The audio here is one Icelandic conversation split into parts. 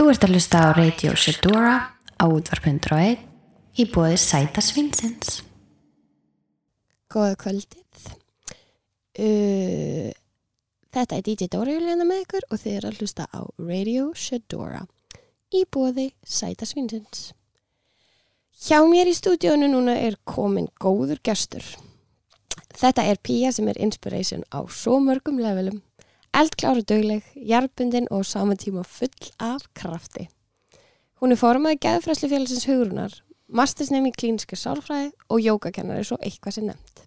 Þú ert að hlusta á Radio Shedora á útvarp.1 í bóði Sæta Svinsins. Góða kvöldið. Uh, þetta er DJ Dóra Júlíana með ykkur og þið er að hlusta á Radio Shedora í bóði Sæta Svinsins. Hjá mér í stúdíónu núna er komin góður gestur. Þetta er Pía sem er inspiration á svo mörgum levelum. Eldkláru dögleg, jarpundin og saman tíma full af krafti. Hún er formaði geðfræslu félagsins hugrunar, mastersnefn í klíniska sálfræði og jógakennari svo eitthvað sem nefnt.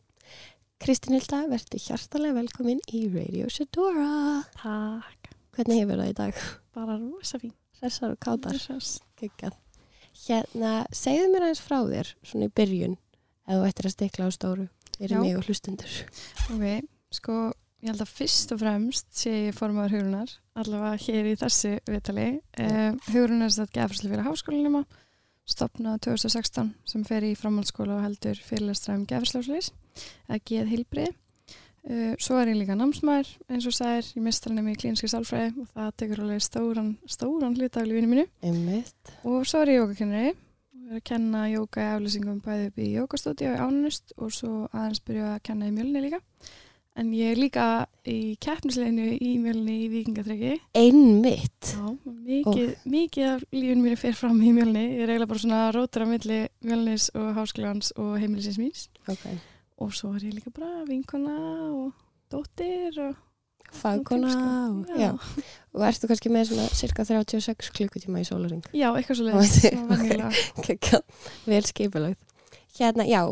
Kristín Hilda, verði hjartalega velkomin í Radio Shedora. Takk, Hvernig hefur það í dag? bara rosa fín. Hressar og kátar. Hress. Gekkað. Hérna, segðu mér aðeins frá þér, svona í byrjun, ef þú ættir að stikla á stóru, Já. mig og hlustundur. Ok, sko, ég held að fyrst og fremst sé ég formaður hugrunar, allavega hér í þessu viðtali. Um, hugrunar er þetta gefræslu fyrir háskólinuma, stopnað 2016 sem fer í framhaldsskóla og heldur fyrirlestra um gefræsluslýs, eða geð hilbrið. Uh, svo er ég líka námsmaður, eins og sagðir, ég mistar henni í klínski sálfræði og það tekur alveg stóran, stóran hluta af lífinu mínu. Einmitt. Og svo er ég jógakennari og er að kenna jóka í aflýsingum bæði upp í jókastúdíu í Ánust og svo aðeins byrja að kenna í mjölni líka. En ég er líka í keppnisleginu í mjölni í vikingatryggi. Einmitt. Já, mikið, mikið af lífinu mínu fer fram í mjölni. Ég er eiginlega bara svona rótur á milli mjölnis og háskólans og heimilisins míns. Ok. Og svo er ég líka bara vinkona og dóttir og... Fagkona og, Já. já. Og ertu kannski með svona cirka 36 klukkutíma í sólaring? Já, eitthvað svo Ó, leiðis. þetta- Gekkað. Vel skipulagt. Hérna, já,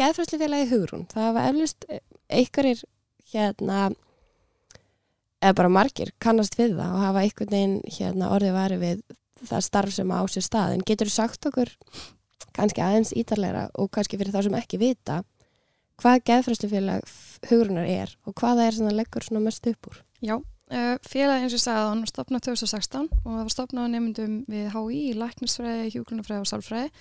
geðfræslufélagi Hugrún. Það var eflust einhverjir hérna eða bara margir kannast við það og hafa einhvern veginn hérna orðið væri við það starf sem á sér stað. En getur þú sagt okkur kannski aðeins ítarlegra og kannski fyrir þá sem ekki vita hvað geðfræslufélag Hugrunar er og hvað það er sem það leggur mest upp úr? Já, uh, félagi eins og ég sagði að hann var stopnað 2016 og það var stopnað nefndum við HÍ, læknisfræði, hjúgrunafræði og sálfræði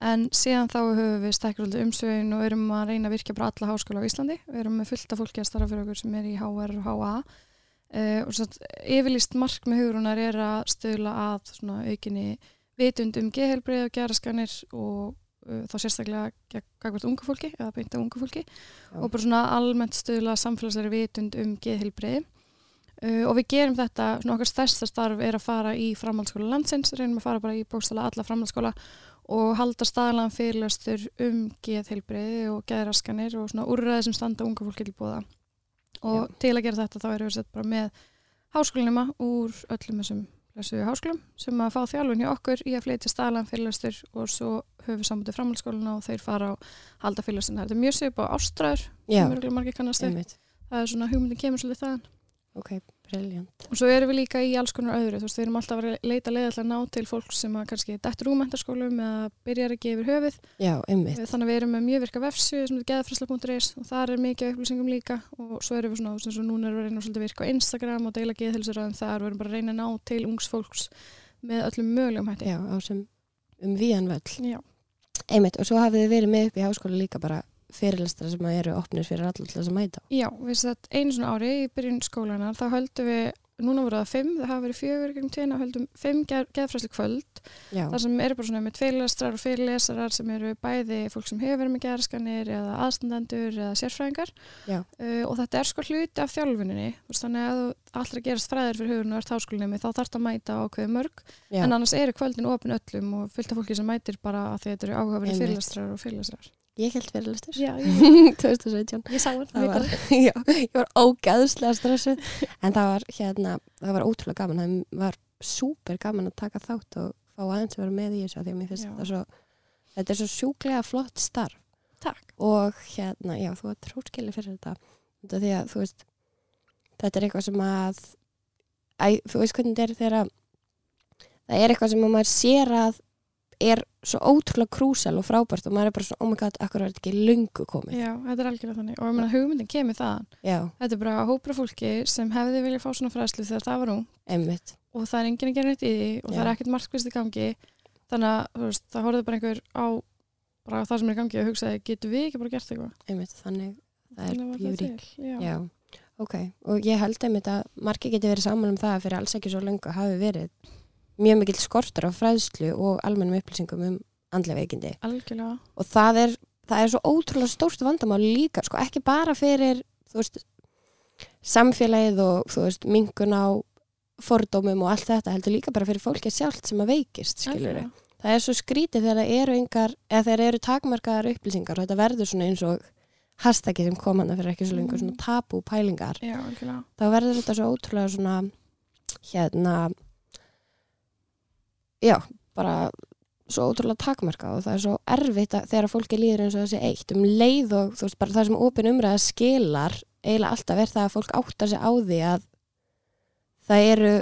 en síðan þá höfum við stækkur umsvegin og erum að reyna að virkja bara alla háskóla á Íslandi. Við erum með fullt af fólki að starfa fyrir okkur sem er í HR og HA uh, og svo yfirlýst mark með hugrunar er að stöðla að svona aukinni vitund um geðhelbrið og geraskanir og uh, þá sérstaklega gagvart unga fólki eða beinta unga fólki. Og bara svona almennt stöðla samfélagsari vitund um geðhelbrið Uh, og við gerum þetta, svona okkar stærsta starf er að fara í framhaldsskóla landsins, reynum að fara bara í bókstala alla framhaldsskóla og halda staðlan fyrirlastur um geðheilbreyði og geðraskanir og svona úrræði sem standa unga fólki til bóða. Og Já. til að gera þetta þá erum við sett bara með háskólinema úr öllum þessum lesuðu háskólum sem að fá þjálfun hjá okkur í að flytja staðlan fyrirlastur og svo höfum við sambandið framhaldsskólina og þeir fara og halda fyrirlastin. Það er mjög svip á ástræður sem eru margir kannast einmitt. Það er svona hugmyndin kemur svolítið þaðan. Ok, briljant. Og svo erum við líka í alls konar öðru, þú veist, við erum alltaf að leita til að ná til fólk sem að kannski dettur úr mentarskólum eða byrjar ekki yfir höfuð. Já, einmitt. Þannig að við erum með mjög virka vefsju sem er geðfræsla.is og þar er mikið upplýsingum líka og svo erum við svona, sem svo núna erum við að reyna að virka á Instagram og deila geðhilsuraðum þar, við erum bara að reyna að ná til ungs fólks með öllum mögulegum hætti. Já, á sem um vían völl. Já. Einmitt, og svo hafið þið verið með upp í háskóla líka bara fyrirlestra sem eru opnir fyrir allir til þess að mæta. Já, við sett einu svona ári í byrjun skólanar, þá höldum við, núna voru það fimm, það hafa verið fjögur gegnum tíðina, höldum fimm geð, geðfræslu kvöld Já, þar sem eru bara svona með tveilestrar og fyrirlesarar sem eru bæði fólk sem hefur verið með gerðskanir eða aðstandendur eða sérfræðingar. Já. uh, og þetta er sko hluti af þjálfuninni þannig að að gerast fræðir fyrir hugurinn og ert háskólinni þá þarf það að mæta ákveðu mörg. Já, en annars eru kvöldin opin öllum og fullt af fólki sem mætir bara að þetta eru áhugaverið fyrirlestrar og fyrirlesarar ég held fyrirlestur. Já, ég, 2017. ég sá Það var, já, ég var ógæðslega stressuð, en það var hérna, það var ótrúlega gaman, það var súper gaman að taka þátt og fá aðeins að vera með í þessu því að mér finnst þetta svo, þetta er svo sjúklega flott starf. Takk. Og hérna, já, þú var trótskili fyrir þetta, þetta því að þú veist, þetta er eitthvað sem að, æ, þú veist hvernig þetta er þegar að það er eitthvað sem að maður sér að er svo ótrúlega krúsal og frábært og maður er bara svona, oh my god, akkur er þetta ekki lungu komið. Já, þetta er algjörlega þannig og ég meina hugmyndin kemur þaðan Já, Þetta er bara hópra fólki sem hefði viljað fá svona fræðslu þegar það var einmitt. og það er enginn að gera neitt í því og það Já. er ekkert markvist í gangi þannig að veist, það horfði bara einhver á bara það sem er í gangi og hugsaði getur við ekki bara gert eitthvað þannig það er. Já, ok. Og ég held einmitt að margir geti verið saman um það að fyrir alls ekki svo löngu hafi verið mjög mikill skortur á fræðslu og almennum upplýsingum um andlega veikindi. Algjörlega. Og það er, það er svo ótrúlega stórt vandamál líka, sko, ekki bara fyrir veist samfélagið og veist mingun á fordómum og allt þetta heldur líka bara fyrir fólkið sjálft sem að veikist það er svo skrítið þegar það eru engar eru takmarkaðar upplýsingar og þetta verður svona eins og hashtaggi sem kom hana fyrir ekki svo lengur Mm. svona tabú pælingar. Já, þá verður þetta svo ótrúlega svona hérna já, bara svo ótrúlega takmarka og það er svo erfitt að, þegar fólki líður eins og þessi eitt um leið og þú veist bara það sem opin umræða skilar eiginlega alltaf er það að fólk áttar sig á því að það eru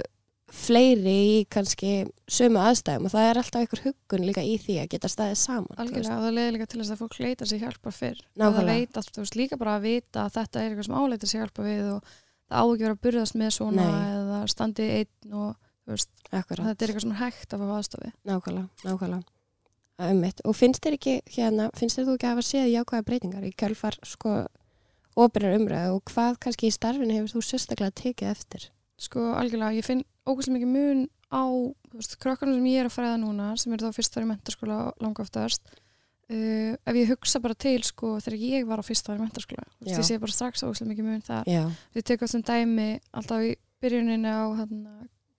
fleiri í kannski sömu aðstæðum og það er alltaf einhver huggun líka í því að geta staðið saman. Algjörlega, og það leiði líka til þess að fólk leita sér hjálpa fyrr. Og Nákvæmlega. Það veit allt, þú veist, líka bara að vita að þetta er eitthvað sem áleita sér hjálpa við og það á ekki verið að burðast með svona Nei. eða standið einn og. Þetta er eitthvað sem er hægt að fá aðstofi. Nákvæmlega, nákvæmlega. Ummitt. Og finnst þér ekki, hérna, finnst þér þú ekki að hafa séð jákvæða breytingar í kjölfar, sko, opinar umræðu og hvað kannski í starfinu hefur þú sérstaklega tekið eftir? Sko, algjörlega, ég finn ógæslega mikið mun á, krökkunum sem ég er að fræða núna, sem eru þá fyrst ári mentaskóla langa oftast, uh, ef ég hugsa bara til, sko, þegar ég var á fyrst ári mentaskóla, þú veist, Já. ég sé bara strax ógæslega mikið mun þar. Já. Við tekum þessum dæmi alltaf í byrjuninni á þarna,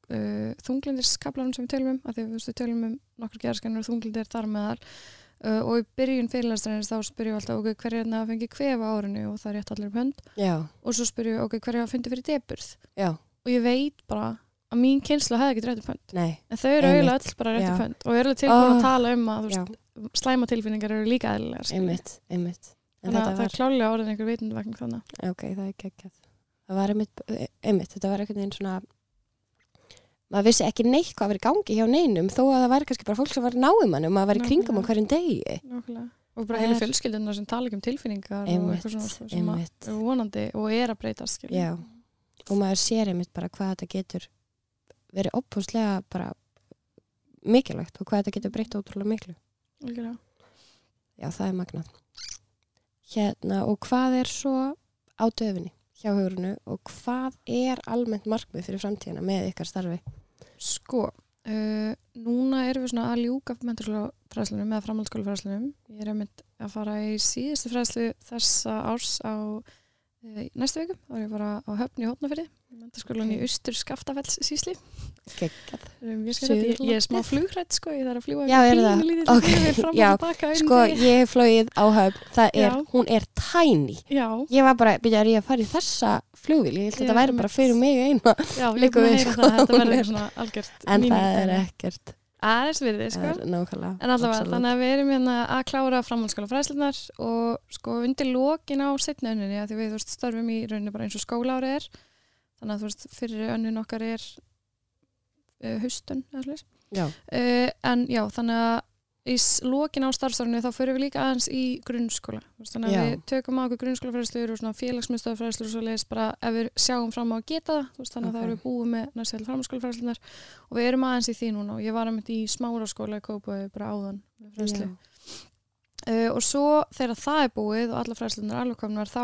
uh, þunglindiskablanum sem við tölum um, af því að við, tölum um nokkur gerðskannur og þunglindir þar meðal uh, og í byrjun fyrirlæstarins þá spyrjum við alltaf ok, hver er hérna að fengi kvef á árinu og það er rétt allir um hönd Já. og svo spyrjum við ok, hver er að fundi fyrir deburð Já. og ég veit bara að mín kynsla hefði ekki rétt um hönd Nei. en þau eru eiginlega öll bara rétt um hönd og við erum tilbúin Ó. að tala um að veist, slæma tilfinningar eru líka. En þannig að það var, er klálega orðin einhver vitundvagn þannig ok, það er geggjað. Það var einmitt, einmitt, þetta var einhvern veginn svona, maður vissi ekki neitt hvað í gangi hjá neinum þó að það væri kannski bara fólk sem var og maður í kringum á hverjum degi. Nákvæmlega. og bara heilu er- fjölskylduna sem tala ekki um tilfinningar og Einmitt, eitthvað svona sem er vonandi og er að breytast og maður sér einmitt bara hvað þetta getur verið opphúslega bara mikilvægt og hvað þetta getur breytt ótrúlega miklu. Algjörlega. Já, það er magnað. Hérna, og hvað er svo á döfinni hjá hugurinu og hvað er almennt markmið fyrir framtíðina með ykkar starfi? Sko, uh, núna erum við svona að ljúka menturskólafræðslunum eða framhaldsskólafræðslunum. Ég er einmitt að fara í síðustu fræðslu þessa árs á næstu viku. þá er ég bara á höfn í Hótnafyrði, menturskólan í Ok. Austur Skaftafells sísli. Um, ég, ég, er smá flugrætt sko, ég þarf að fljúa Já, er það? lítið Ok, fram já, Sko, ég hef flóið á höfn, er, hún er. Já, Ég var bara, byrja að ég að fara í þessa flugvíl, ég held að þetta væri bara fyrir mig eina, já, ég Liggur búin að heyra það að þetta verður er- svona algjört en það er ekkert. Aðeins virði, sko. Það er nákvæmlega. En allavega, absolutt. þannig að við erum hérna að klára framhaldsskóla fræslunar og sko undir lokin á setni önninni að því við þú veist, störfum í rauninni bara eins og skólaári er þannig að þú veist, fyrir önnin okkar er uh, haustun eða slúðis. Já, Uh, en já, þannig að í lokin á starfstörfinu þá fyrir við líka aðeins í grunnskóla. Þannig að Já. við tökum á okkur grunnskólafræðslur og svona félagsmyndstöðafræðslur og svo leiðis bara ef við sjáum fram á að geta það, þannig að Ok. þá erum við búið með næstel framhaldsskólafræðslunar og við erum aðeins í því núna og ég var einmitt í smára skóla í Kópaví bara áðan fræðslu. Uh, og svo þegar það er búið og alla fræðslunar alveg komnar þá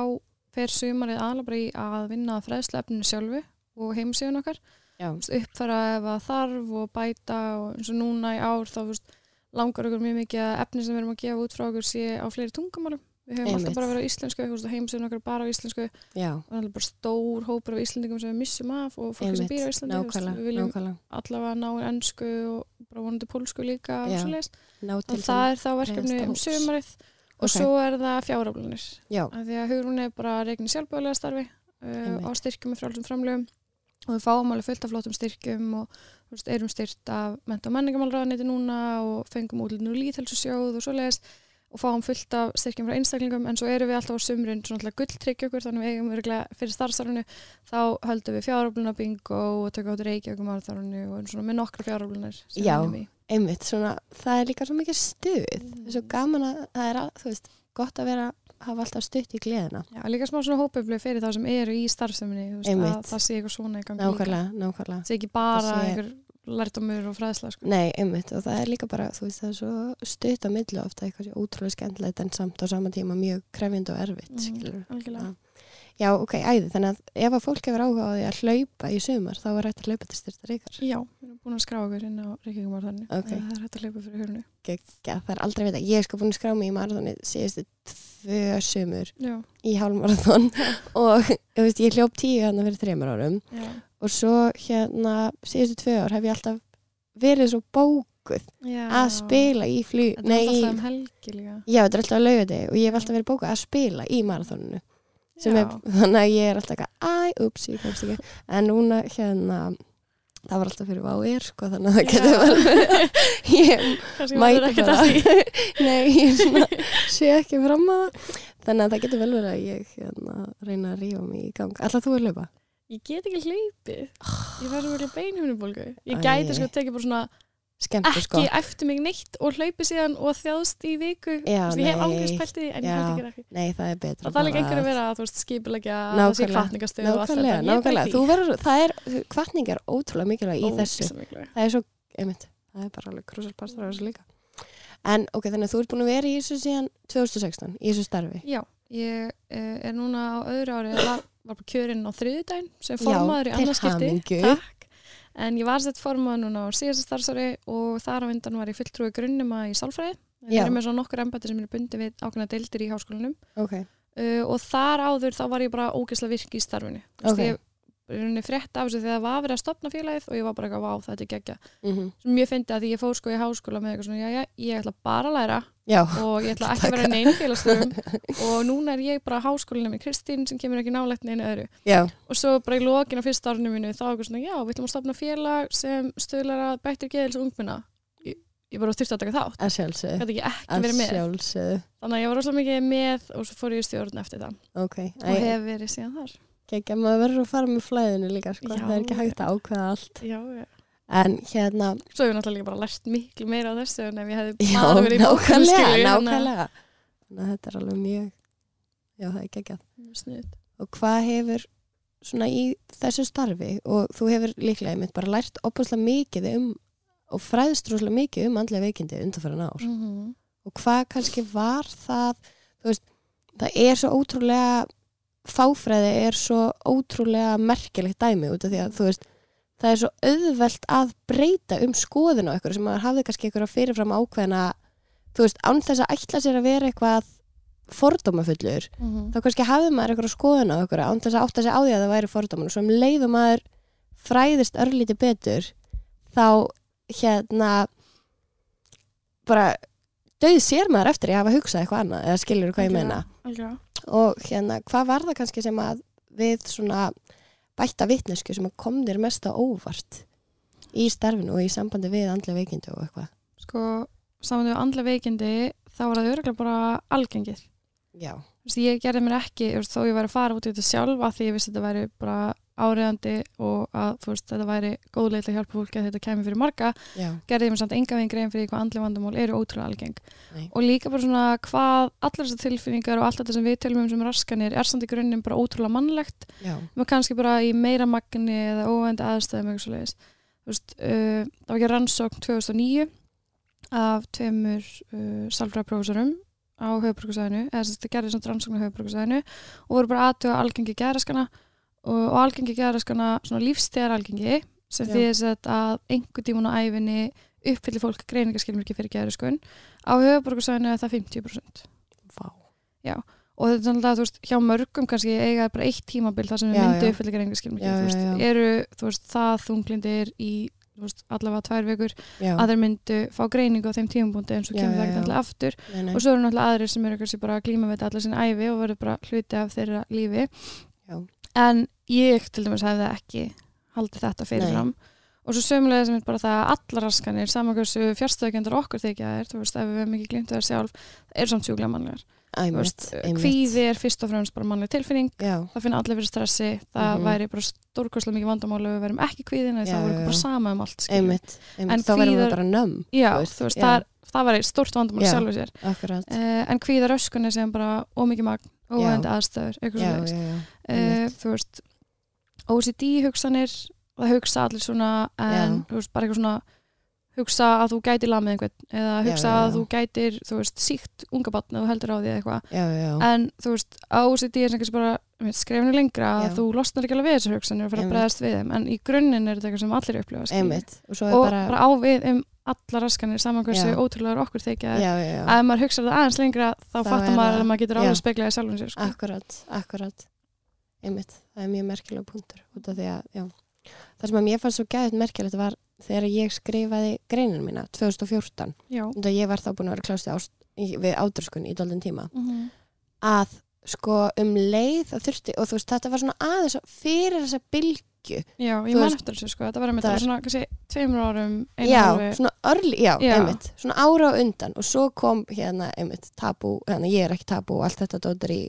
fer sumarið í að vinna að fræðsluefninu sjálfu og Já, uppfæra ef að þarf og bæta og eins og núna í ár þá veist, langar okkur mjög mikið að efni sem við erum að gefa út frá okkur sé á fleiri tungumálum við höfum Einmitt. alltaf bara verið á íslensku heimasíðun okkar bara á íslensku og já, það er bara stór hópur af íslendingum sem við missum af og fólk sem býr á Íslandi nákvæmlega, við viljum nákvæmlega. allavega ná ennsku og bara vonandi pólsku líka og Já, svoleiðis. Ná til og það er þá verkefni um sömarið og Ok. svo er það fjáraflunir Já, af því að hugrún er bara regni sjálfbúðlega starfi uh, Einmitt. á styrkjum með frálsum framlögum og við fáum alveg fullt af flottum styrkjum og veist, erum styrt af menta og menningamálraðaniti núna og fengum útlutinu líðhelsusjóð og svoleiðis og fáum fullt af styrkjum frá einstaklingum en svo erum við alltaf á sumrun svona gulltryggja okkur þannig við eigum örgulega fyrir starfstarfinu þá höldum við fjárafluna bingo og tökum áttur reykjaugum árþarfinu og erum svona með nokkra fjáraflunar sem Já. einmitt, svona, það er líka svo mikið stuð. Mm. Það er svo gaman að, það er, að, veist, gott að vera, hafa alltaf stutt í gleðina. Já, líka smá svona hópeflu fyrir þá sem eru í starfseminni þú veist, að það sé eitthvað svona í gangi. Nákvæmlega, nákvæmlega. það sé ekki bara Það sé- einhver lærdomur og fræðsla sko. Nei, einmitt, og það er líka bara, þú veist, það er svo stutt á millu ofta eitthvað svo ótrúlega skemmtilegt en samt á sama tíma mjög krefjandi og erfitt, Mhm, skilur. algjörlega. Já, ok, æði, þannig að ef að fólk hefur áhuga á því að hlaupa í sumar þá er hægt að hlaupa til styrta ríkar. Já, við erum búin að skrá okkur inn á Reykjavík-marathoni. Ok. Það er hægt að hlaupa fyrir hörnu. Gekka, það er aldrei að vita. Ég er sko búin að skrá mig í marathoni síðustu tvö sumur Já, í hálfmarathon og veist, ég hljóp tíu hérna fyrir þreymar árum já. og svo hérna síðustu tvö ár hef ég alltaf verið svo bókuð já. að spila í flug. Þetta er alltaf um helgi líka. Já, þetta er alltaf að lauga þig og ég hef alltaf verið bókuð að spila í marathoninu. Er, þannig að ég er alltaf eitthvað, æ, ups, ég komst ekki. En núna hérna það var alltaf fyrir váir, sko, þannig að það getur verið. ég mæti bara. að nei, ég svona, sé ekki fram á það. Þannig að það getur vel verið að ég hérna, reyna að rífa mig í gang. Alltaf þú er laupa Ég get ekki hlaupið. Ég svo mikla beinhjónubólgu. Ég gæti sko að tekið bara svona skemmtur ekki sko eftir mig neitt og hlaupið síðan og þjáðst í viku. Já, ég hef því en ég Já. held ekki ekki. nei, það er betra Og það er bara einhverju að- vera að þú veist skipilegja að það sé kvartningastöð og allt þetta. nákvæmlega, Ég er verður það er, kvartning er ótrúlega mikilvæg í þessu Ógeðslega mikilvæg. það er svo, einmitt, það er bara alveg krúsalpastur á þessu líka en ok, þannig að þú ert búin að vera í þessu síðan 2016, í þessu starfi Já, ég eh, er núna á öðru ári var, bara kjörinn á þriðudaginn sem formaður í annarskipti En ég var sett formaður núna á síðasta starfsári og þar á vindan var ég fulltrúi grunnuma í sálfræði. Við erum með svona nokkur embætti sem eru bundið við ákveðna deildir í háskólanum. Ok, uh, og þar áður þá var ég bara ógeðslega virk í starfinu. Þú Ok. veist, Ég í rauninni frétt af þessu þegar það var verið að stopna félagið og ég var bara eitthvað, vá, þetta er geggja mm sem ég fyndi að því ég fór sko í háskóla með eitthvað svona, já, já, ég ætla bara að læra já, og ég ætla ekki að vera neina félagstöfum og núna er ég bara háskólinu með Kristín sem kemur ekki nálægt neina öðru. Já, og svo bara í lokin á fyrsta árinu minu þá er eitthvað svona, já, við ætlum að stopna félag sem stöðlar að bættir geðils og ungminna ég, ég bara þurfti að taka þátt. Ekki ekki verið með. þannig að ég var rosalega mikið með og svo fór ég í stjórn eftir það. Ok, og hef verið síðan þar. ekki, maður verður að fara með flæðinu líka sko. Já, það er ekki hægt að ákveða allt. Já, já. En hérna, svo hef ég náttúrulega líka bara lært miklu meira á þessu en ef ég hefði bara verið í bókum nákvæmlega skilju nákvæmlega, þannig að þetta er alveg mjög já, það er geggjað. Og hvað hefur svona í þessu starfi og þú hefur líklega einmitt bara lært opaslega mikið um og fræðst rosalega mikið um andlega veikindi undanfæra ár. Mm -hmm. og hvað kannski var það veist, það er svo ótrúlega fáfræði er svo ótrúlega merkilegt dæmi út af því að þú veist það er svo auðvelt að breyta um skoðun á ykkur sem maður hafði kannski ykkur að fyrirfram ákveðina þú veist, án þess að ætla sér að vera eitthvað fordómafullur þá kannski hafði maður eitthvað skoðun á ykkur án þess að átta sig á því að það væri fordóman og svo um leiðum maður fræðist örlítið betur þá hérna bara döð sér maður eftir ég hafa hugsað eitthvað annað eða skilur hvað ég meina. Algjörlega. og hérna hvað var það kannski sem að við svona bætta vitnesku sem kom þér mest á óvart í starfinu og í sambandi við andlega veikindi og eitthvað? Sko, saman við andlega veikindi þá var það örgulega bara algengið já, ég gerði mér ekki, þó ég væri að fara út í þetta sjálfa því ég vissi að þetta væri bara áriðandi og að þú veist, þetta væri góðlega til að hjálpa fólki að þetta kemur fyrir marga já, gerði ég mér samt enga veginn grein fyrir hvað andlega vandamál eru ótrúlega algeng. Nei. og líka bara svona hvað allar þessar tilfinningar og allt þetta sem við tölum um sem raskanir er samt í grunninn bara ótrúlega mannlegt. Maður kannski bara í meira magni eða óvendi aðstæðum eitthvað veist, uh, það var ekki rannsókn 2009 af tveimur uh, sálfræðaprófessorum á höfuborgarsæðinu eða það gerði svona rannsókn á höfuborgarsæðinu og voru bara aðtuga algengi geðraskana og, og algengi geðraskana svona lífstegar algengi sem Já. því að einhver tímun á æfinni uppfyllir fólk greiningaskilmyrki fyrir geðraskun á höfuborgarsæðinu er það 50% vá og þetta er þannig að þú veist, hjá mörgum kannski eiga bara eitt tímabil þar sem við Já, myndu já. uppfyllir greiningaskilmyrki Já, þú já, veist, já. eru þú veist, það þunglindir í veist, allavega tvær vikur já, að þeir myndu fá greiningu á þeim tímapunkti en svo Já, kemur já, það ekki já. alltaf aftur nei, nei. og svo eru náttúrulega aðrir sem eru kannski bara þetta allar sinni æfi og verður bara hluti af þeirra lífi Já. En ég til dæmis hefði ekki haldið þetta fyrirfram. Og svo sömulega sem er bara það að allar raskanir saman hversu fjárstöðugjandar okkur þykja er, þú veist, ef við hefum ekki glimt það sjálf eru samt sjúklega mannlegar Einmitt. kvíði er fyrst og fremst bara mannleg tilfinning. Já, það finna allir fyrir stressi. Það Mhm. væri bara stórkostlega mikið vandamál ef við verum ekki eða Já, það voru bara sama um allt einmitt, einmitt. En þá verðum við bara nömm já, veist, veist, það, það væri stórt vandamál Já. sjálfur sér. uh, en kvíðar öskunni sem bara ómikið magn, óvend aðstöður eitthvað já, svo já, já, uh, einmitt. þú veist OCD hugsanir það hugsa allir svona en bara eitthvað svona hugsa að þú gætir lamið einhvern eða Já, hugsa já, að já. þú gætir, þú veist, síkt unga batn og heldur á því eitthvað já, já, já. en þú veist, á OCD er sem kannski bara skrefinu lengra Já. að þú losnar ekki alveg við þessar hugsanir og fyrir að Einmitt. bregðast við þeim en í grunninn er þetta eitthvað sem allir upplifa og og bara, bara, á við um alla raskanir saman hversu Já. ótrúlega okkur þykja já, já, já. að ef maður hugsa það aðeins lengra þá, Þá fattar maður það- að maður getur já. alveg speklaði sjálfum sér sko. akkurat, akkurat einmitt, það er mjög merkilega punktur út af því að, já það sem að mér fannst svo gæðið merkilegt var þegar ég skrifaði greinin mína 2014, já, út af ég var þá búin að vera klásti ást, í, við ádröskun í daldin tíma Mhm. að sko um leið það þurfti, og þú veist, þetta var svona aðeins fyrir þessa bylgju já, ég man eftir þessu sko. þetta var einmitt svona kannski tveimur árum já, hálfu svona örli, já, Já. einmitt svona ára á undan og svo kom hérna einmitt tabú, hérna ég er ekki tabú og allt þetta dóttir í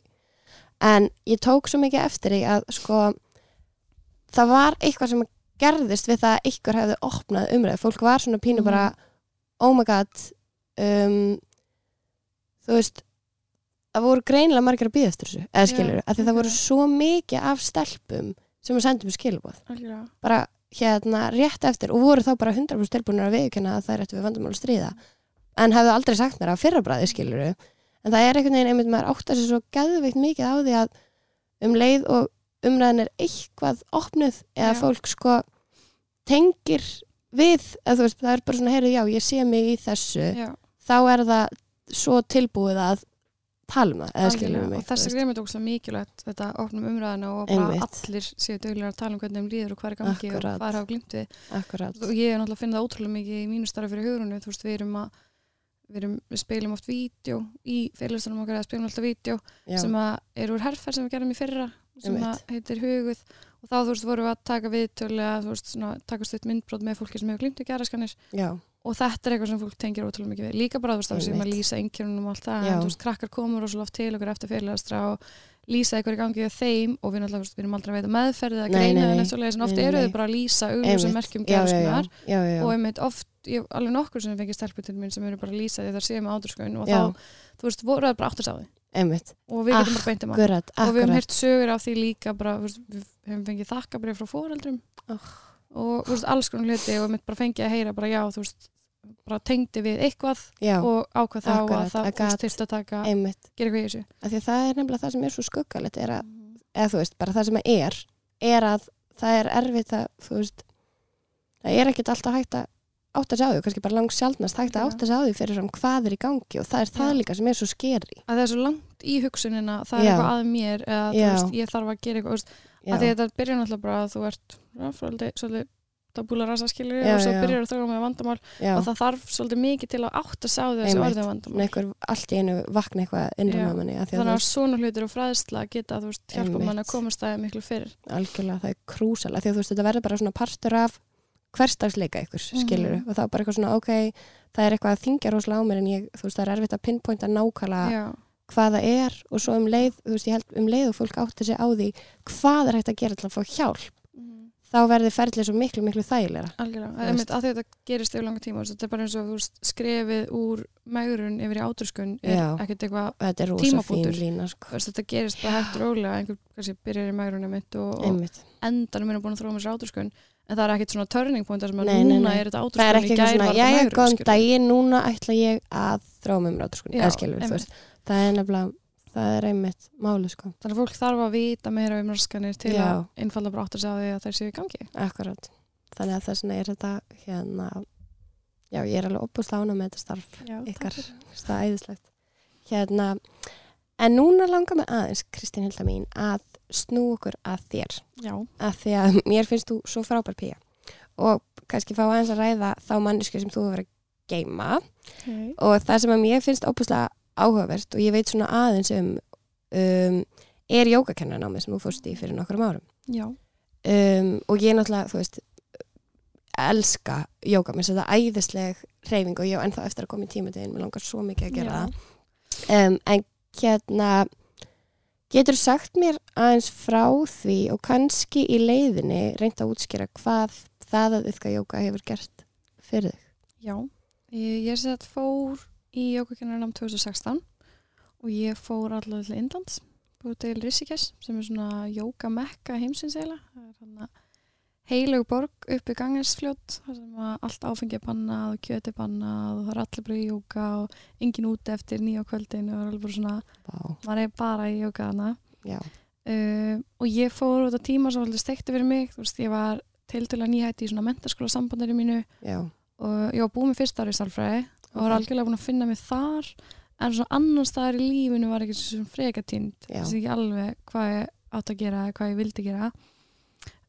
en ég tók svo mikið eftir því að sko það var eitthvað sem gerðist við það að ykkur hefði opnað umræð fólk var svona pínu Mhm. bara oh my god um, þú veist það voru greinilega margir að býða eftir þessu eða skilur, af því það ok. voru svo mikið af stelpum sem að senda mér skilbóð Algjörlega. bara hérna rétt eftir og voru þá bara 100% tilbúinir að viðkynna að það er eftir við vandamál stríða en hefðu aldrei sagt mér að fyrra bræði skiluru en það er einhvern veginn einmitt maður átt að sér svo geðveikt mikið á því að um leið og umræðin er eitthvað opnuð eða Já. fólk sko tengir við eða þú veist það er bara svona heyrðu já ég sé mig í þessu Já, þá er það svo tilbúið að tala um það eða algjörlega. mig og þessi þú veist. greið með ógslag mikilvægt þetta opnum umræðina og bara Einmitt. allir séu duglega að tala um hvernig þeim líður og hvað er gangi Akkurat. og hvað er hafa glimt við akkurat og ég er náttúrulega að finna það ótrúlega mikið í mínu starfi fyrir hugurinu, þú veist, við erum að við, erum, við spilum oft vídeo í fyrirlustunum okkar að spilum alltaf vídeo sem að er úr herferð sem við gerum í fyrra sem að heitir huguð. Og þá þú veist vorum við að taka viðtölu þú veist svona taka stutt myndbrot með fólki sem hefur glimt í geraskanir og þetta er eitthvað sem fólk tengir ótrúlega mikið við. Líka bara þú veist þá sem að lýsa einkjörnum og allt það en þú veist krakkar komur og svo loft til okkur eftir fyrirlastra og lýsa eitthvað í gangi á þeim og við náttúrulega við erum aldrei að veita meðferð eða Nei, greina en eftir leiðis en oft Nei, nei, eru þau bara að lýsa augljósum merkjum geraskunar og einmitt oft, ég alveg nokkur sem fengið stelpur til mín sem eru bara að lýsa því þar séu með ádurskunn og Já. þá, þú veist, voru það bara áttast á því einmitt, og við getum bara beintum á akkurat, og við hefum akkurat. heyrt sögur af því líka bara, við hefum fengið þakkabrið frá fóreldrum Oh. og veist, alls konar hluti og mitt bara fengið að heyra bara já, þú veist, bara tengdi við eitthvað já, og ákvað þá Akkurat, að það að gat- þurfti að taka, einmitt. gera eitthvað í þessu. Af því að það er nefnilega það sem er svo skuggalegt er að, eða þú veist, bara það sem er er að það er erfitt að þú veist, það er ekkit alltaf hægt að átta sig á því, kannski bara langt sjálfnast hægt að Já. átta sig á því fyrir fram hvað er í gangi og það er það Já. líka sem er svo skeri að það er svo langt í hugsunina það er Já. eitthvað að mér eða þú Já. veist, ég þarf að gera eitthvað þú veist, að því þetta byrjar náttúrulega bara að þú ert ja, svolítið, svolítið tabúla rasa skilur Já, og svo já. byrjar að þróa með vandamál já, og það þarf svolítið mikið til að átta sá þessi Einmitt. orðið vandamál einhver allt í einu vakna eitthvað innra Já. með manni af því að þannig þú að svona hlutir og fræðsla geta þú veist, hjálpa Einmitt. mann að komast það miklu fyrir algjörlega það er krúsal af því að þú veist þetta verður bara svona partur af hverstagsleika ykkur Mhm. skilur og það er bara eitthvað svona ok það er eitthvað að þingja rosalega á mér en ég, þú veist það er erfitt að pinpointa nákvæmlega já, hvað það er og svo um leið, þú veist ég held um leið og fólk átti sig á því hvað er hægt að gera til að fá hjálp þá verður ferlið svo miklu miklu þægilega algjörlega, það er mitt að þetta gerist yfir langa tíma, þetta er bara eins og veist, skrefið úr megrun yfir í átröskun er Já. ekkert eitthvað, er lína sko. þetta gerist bara hægt rólega, einhver kannski byrjar í megrunum mitt og, og endanum er búin að þróa með sér átröskun en það er ekkert svona turning point Nei, nei, núna nei. er þetta það er ekki svona, já ég góðan skilur. daginn núna ætla ég að þrá með mér átrúskun Já, eða skilur, þú veist það er nefnilega, það er einmitt máli sko, þannig að fólk þarf að vita meira um raskanir til Já. að átt að segja því að þær séu í gangi. Akkurat. Þannig að þess vegna er þetta hérna já, ég er alveg opbúst ána með þetta starf já, ykkar, það er æðislegt. Hérna, en núna langar mig aðeins, Kristín Hilda mín að snú okkur að þér. Já, að því að mér finnst þú svo frábær pía. Og kannski fá aðeins að ræða þá mannesku sem þú hefur verið að geima okay. og það sem að mér finnst óbúslega áhugavert og ég veit svona aðeins um, um er jógakennarnámi sem þú fórst í fyrir nokkrum árum? Já, um, og ég náttúrulega, þú veist elska jóga, mér finnst þetta æðisleg reyfing og ég á ennþá eftir að koma í tímategin mér langar svo mikið að gera Já. það. Um, en hérna getur sagt mér aðeins frá því og kannski í leiðinni reynda að útskýra hvað það að yfka jóga hefur gert fyrir þig? Já. Ég, ég sett fór í jógakennarnam 2016 og ég fór allavega til Indlands fór til Rishikesh sem er svona jógamekka heimsins eiginlega. Heilug borg uppi ganginsfljót þar sem að allt áfengi er bannað og kjöti bannað og það er allir bara í jóka og engin úti eftir nýja kvöldin og það er alveg bara svona, Vá, maður er bara í jóka já, uh, og ég fór út á tíma sem var alltaf stekti fyrir mig veist, ég var tiltölulega nýhætti í svona mentaskóla sambandari mínu já, og ég var búið með fyrsta ári í sálfræði og var algjörlega búin að finna mig þar en svona annan staðar í lífinu var ekki svona freka tínd Já. þess ekki alveg hvað ég átt að gera hvað ég vildi gera.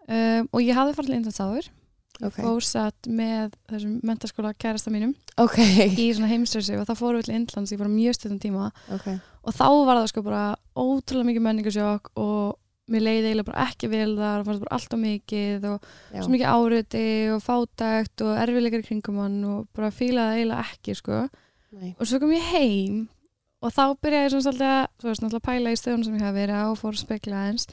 Um, og ég hafði farið til Indlands áður. Ok, fórsat með þessum mentaskóla kærasta mínum ok, í svona heimstressi og það fóru við til Indlands í bara mjög stundum tíma. Ok, og þá var það sko bara ótrúlega mikið menningasjokk og mér leiði eiginlega bara ekki vel þar og fannst bara allt á mikið og já, svo mikið áriði og fátækt og erfileikar í kringum hann og bara fílaði eiginlega ekki sko. Nei, og svo kom ég heim og þá byrjaði ég svona svolítið að þú veist náttúrulega pæla í stöðun sem ég hef verið á og fór að spekla eins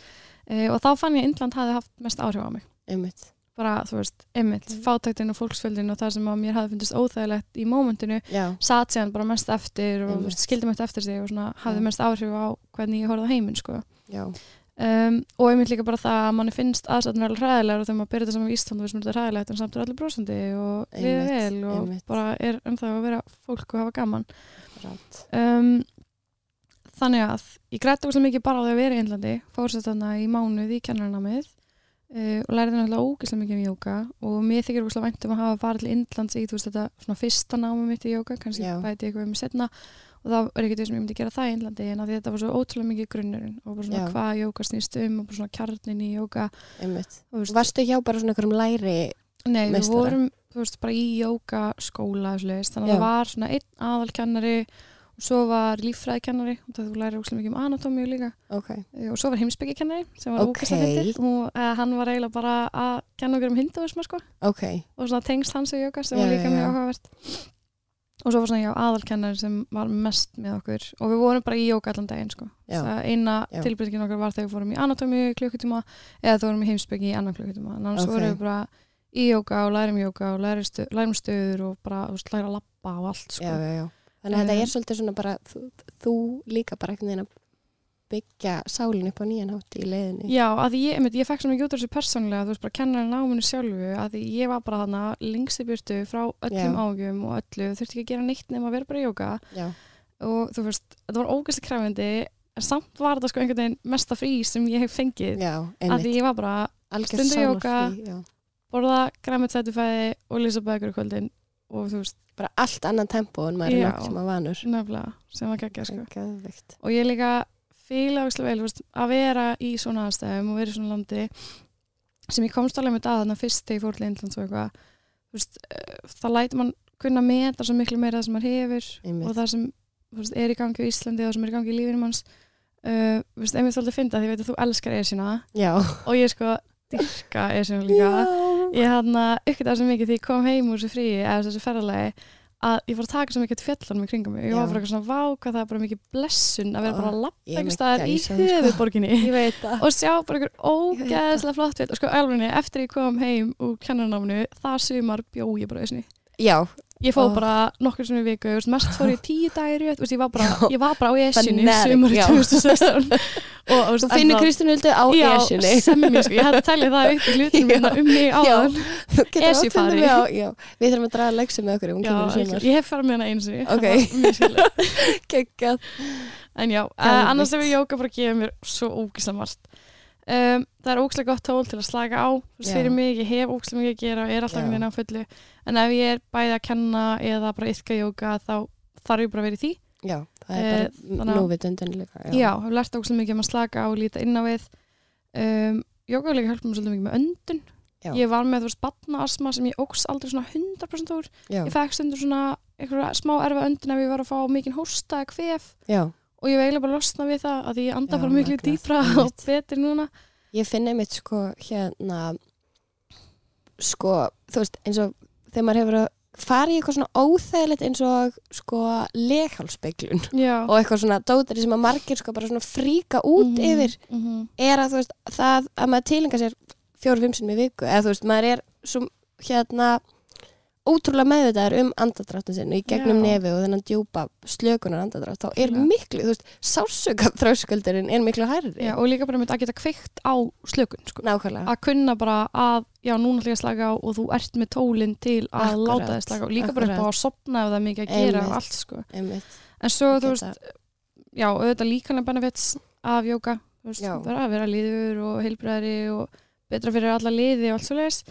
e, og þá fann ég að Indland hafi haft mest áhrif á mig. Einmitt, bara þú veist, einmitt, Mhm. fátæktin og fólksfjöldin og það sem að mér hafi fundist óþægilegt í mómentinu satt síðan bara mest eftir og skildi mest eftir sig og svona hafði mest áhrif á hvernig ég horfði á heiminn sko um, og einmitt líka bara það að manni finnst aðstæðan vel hræðilegar og þegar maður byrja þetta saman í Ísland og við sem þetta hræðilegt en samt er allir brosandi og liðið Einmitt, vel og einmitt. bara er ennþá að vera fólk og hafa gaman. Um, þannig að ég grætti óslega mikið bara á því að vera í Índlandi fórsett þarna í mánuð í kennarnamið uh, og lærði náttúrulega ógeðslega mikið um jóka og mér þykir óslega vænt um að hafa farið til Índlands í þú veist þetta svona fyrsta námi mitt í jóka kannski bæti ég eitthvað um setna og það er ekkert því sem ég myndi gera það í Índlandi en þetta var svo ótrúlega mikið grunnurinn og bara svona Já. hvað jóka snýst um og bara svona kjarnin í jóka Varstu hjá bara svona einhverjum læri Nei, við meistara? vorum þú veist, bara í jókaskóla þannig að Já. það var svona einn aðalkennari og svo var líffræðikennari og það þú lærir óslega mikið um anatómíu líka. Ok, Eh, og svo var heimsbyggikennari sem var Ok. ógæslega fyndið og uh, hann var eiginlega bara að kenna okkur um hinduisma sko. Ok, og svona tengst hans og jóka sem Já, var líka mjög áhugavert og svo var svona já, aðalkennari sem var mest með okkur og við vorum bara í jóka allan daginn sko. Eina tilbyrgin okkar var þegar við fórum í anatómíu í klukkutíma eða þú vorum í heimsbyggi í annan klukkutíma en annars Ok. vorum við bara í jóka og lærum jóka og lærum, stu, lærum stöður og bara veist, læra að lappa og allt sko. já, já, já Þannig að þetta Um, er svolítið svona bara þú, þú líka bara veginn að byggja sálinn upp á nýjan hátt í leiðinni. Já, að ég, einmitt, ég fekk svo mikið út af þessu persónlega, þú veist, bara kenna náminu sjálfu, að ég var bara þarna lengst í byrtu frá öllum ágjum og öllu, þurfti ekki að gera neitt nema að vera bara í jóka Já, og þú veist, þetta var ógæslega krefindi, en samt var þetta sko einhvern veginn mesta frí sem ég hef fengið, já, að ég var bara stundu jóka. sálarfrí, já. borða græmitsætufæði og lýsa bækur í kvöldin og þú veist, Bara allt annan tempo en maður er að vanur. Nefnilega, sem var geggja sko. Og ég líka fíla vel, veist, að vera í svona aðstæðum og vera í svona landi sem ég komst alveg með að þarna fyrst þegar ég fór til Indlands og eitthvað veist, eh, það lætur mann kunna meta svo miklu meira það sem maður hefur Einmitt. og það sem veist, er í gangi á Íslandi og það sem er í gangi í lífinu manns. Uh, veist, einmitt svolítið finna því ég veit að þú elskar Esina Já, og ég sko dyrka Esina líka. Ég hann að uppgæta svo mikið því ég kom heim úr þessu fríi eða þessu ferðalagi að ég fór að taka svo mikið fjallanum í kringum mig. Ég Já. var bara eitthvað svona vá hvað það er bara mikið blessun að vera bara að Ég lappa er einhver staðar í gæsahúð, sko. ég og sjá bara einhver ógeðslega flott fjöld og sko alveg eftir ég kom heim úr kennarnáminu það sumar bjó ég bara þessinni Já, ég fóð Ó. bara nokkur sem í viku mest fór ég tíu dagir ég var bara, Já. ég var bara á esjunni já. 2016 og, þú finnur Kristín Huldu á já, esjunni ég hefði tælið það upp í hlutinu minna um mig getur Esjufari. við á. Við þurfum að draga leiksu með okkur ég hef farið með hana eins og. Geggjað. en já, annars hefur jóka bara gefið mér svo ógislega margt um, það er ógislega gott tól til að slaka á Já. fyrir mig, ég hef ógislega mikið að gera og er alltaf Já. einhvern veginn á fullu en ef ég er bæði að kenna eða bara yfka jóka þá þarf ég bara að vera í því Já, það er Eh, bara að- núvitundin líka já, hef lært ógislega mikið um að slaka á og líta inn á við um, jóka hefur líka hjálpað mér svolítið mikið með öndun Já. ég var með þú veist batnaasma sem ég ógs aldrei svona 100% úr já, ég fekk stundur svona einhverja smá erfa öndun ef ég var að fá mikinn hósta eða kvef já. Og ég veiglega bara losna við það að ég anda bara miklu dýpra og betri núna. Ég finn einmitt sko hérna sko, þú veist, eins og þegar maður hefur að fara í eitthvað svona óþægilegt eins og sko leghálsspeiklun já, og eitthvað svona dótari sem að margir sko bara svona fríka út Mhm, yfir mhm. er að þú veist, það að maður tilinga sér fjóru-fimm sinni í viku eða þú veist, maður er svo hérna ótrúlega meðvitaður um andadráttin sinn og í gegnum Já. nefi og þennan djúpa slökunar andadrátt þá er Algjörlega. miklu, þú veist, sársöka þröskuldurinn er miklu hærri Já, og líka bara með að geta kveikt á slökun sko. nákvæmlega, að kunna bara að, já, núna ætla ég að slaka á og þú ert með tólinn til að Akkurat, láta þið slaka á, líka bara upp á akkurat. að sopna ef það er mikið að gera og allt, sko. einmitt En svo, þú veist, já, auðvitað líkanlega benefits af jóka, þú veist, Já. vera að vera líður og heilbræðari og betra fyrir alla liði og allt svo leiðis.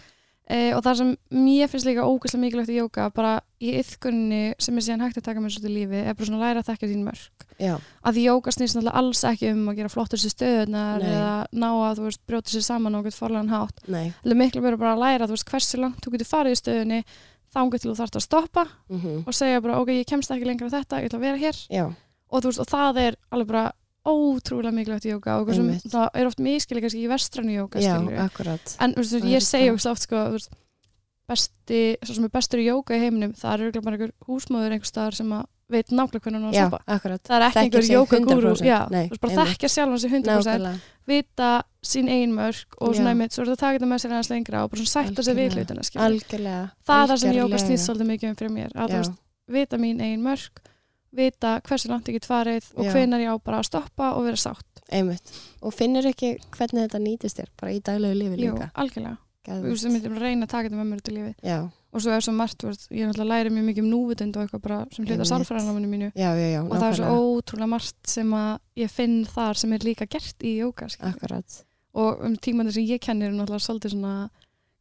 Eh, og það sem mér finnst líka ógæslega mikilvægt í jóka, bara í yðkunni sem er síðan hægt að taka með svolítið lífi, er bara svona að læra að þekka sín mörg. já, Að jóka snýst náttúrulega alls ekki um að gera flottur sér stöðunar Nei. eða ná að, þú veist, brjóta sér saman á okkur forlegan hátt. er miklu verið bara að læra, þú veist, hversu langt þú getur farið í stöðunni, þá til þú þarft að stoppa mm og segja bara, ok, ég kemst ekki lengra þetta, ég ætla að vera hér og veist, og það er alveg bara ótrúlega mikilvægt í jóka og það er oft miskili kannski í vestrannu jóka já, akkurat. En veist, ég segi ógst oft sko, besti, svo sem er bestur í jóka í heiminum, það er örugglega bara einhver húsmóður einhver staðar sem að veit nákvæmlega hvernig hann á að akkurat. Það er ekki einhver jókagúru 100%, bara þekkja sjálfan sig 100% nákvæmlega, vita sín ein mörg og svona einmitt, svo er þetta að taka þetta með sér aðeins lengra og bara svona sætta sig við hlutina það er það sem jóka snýst svolítið mikið um fyrir mér að vita mín ein mörg vita hversu langt ég get farið og hvenar ég á bara að stoppa og vera sátt. Einmitt. Og finnur ekki hvernig þetta nýtist þér bara í daglegu lífi Jú, líka. algjörlega, þú veist, við myndum að reyna að taka þetta með mér í lífi já, og svo er svo margt, veist, ég er náttúrulega læri mjög mikið um núvitund og eitthvað bara sem hluta Einmitt. sálfræðanáminu mínu. Já, já, og það er svo ótrúlega margt sem að ég finn þar sem er líka gert í jóka og um tímandi sem ég kennir er náttúrulega svolítið svona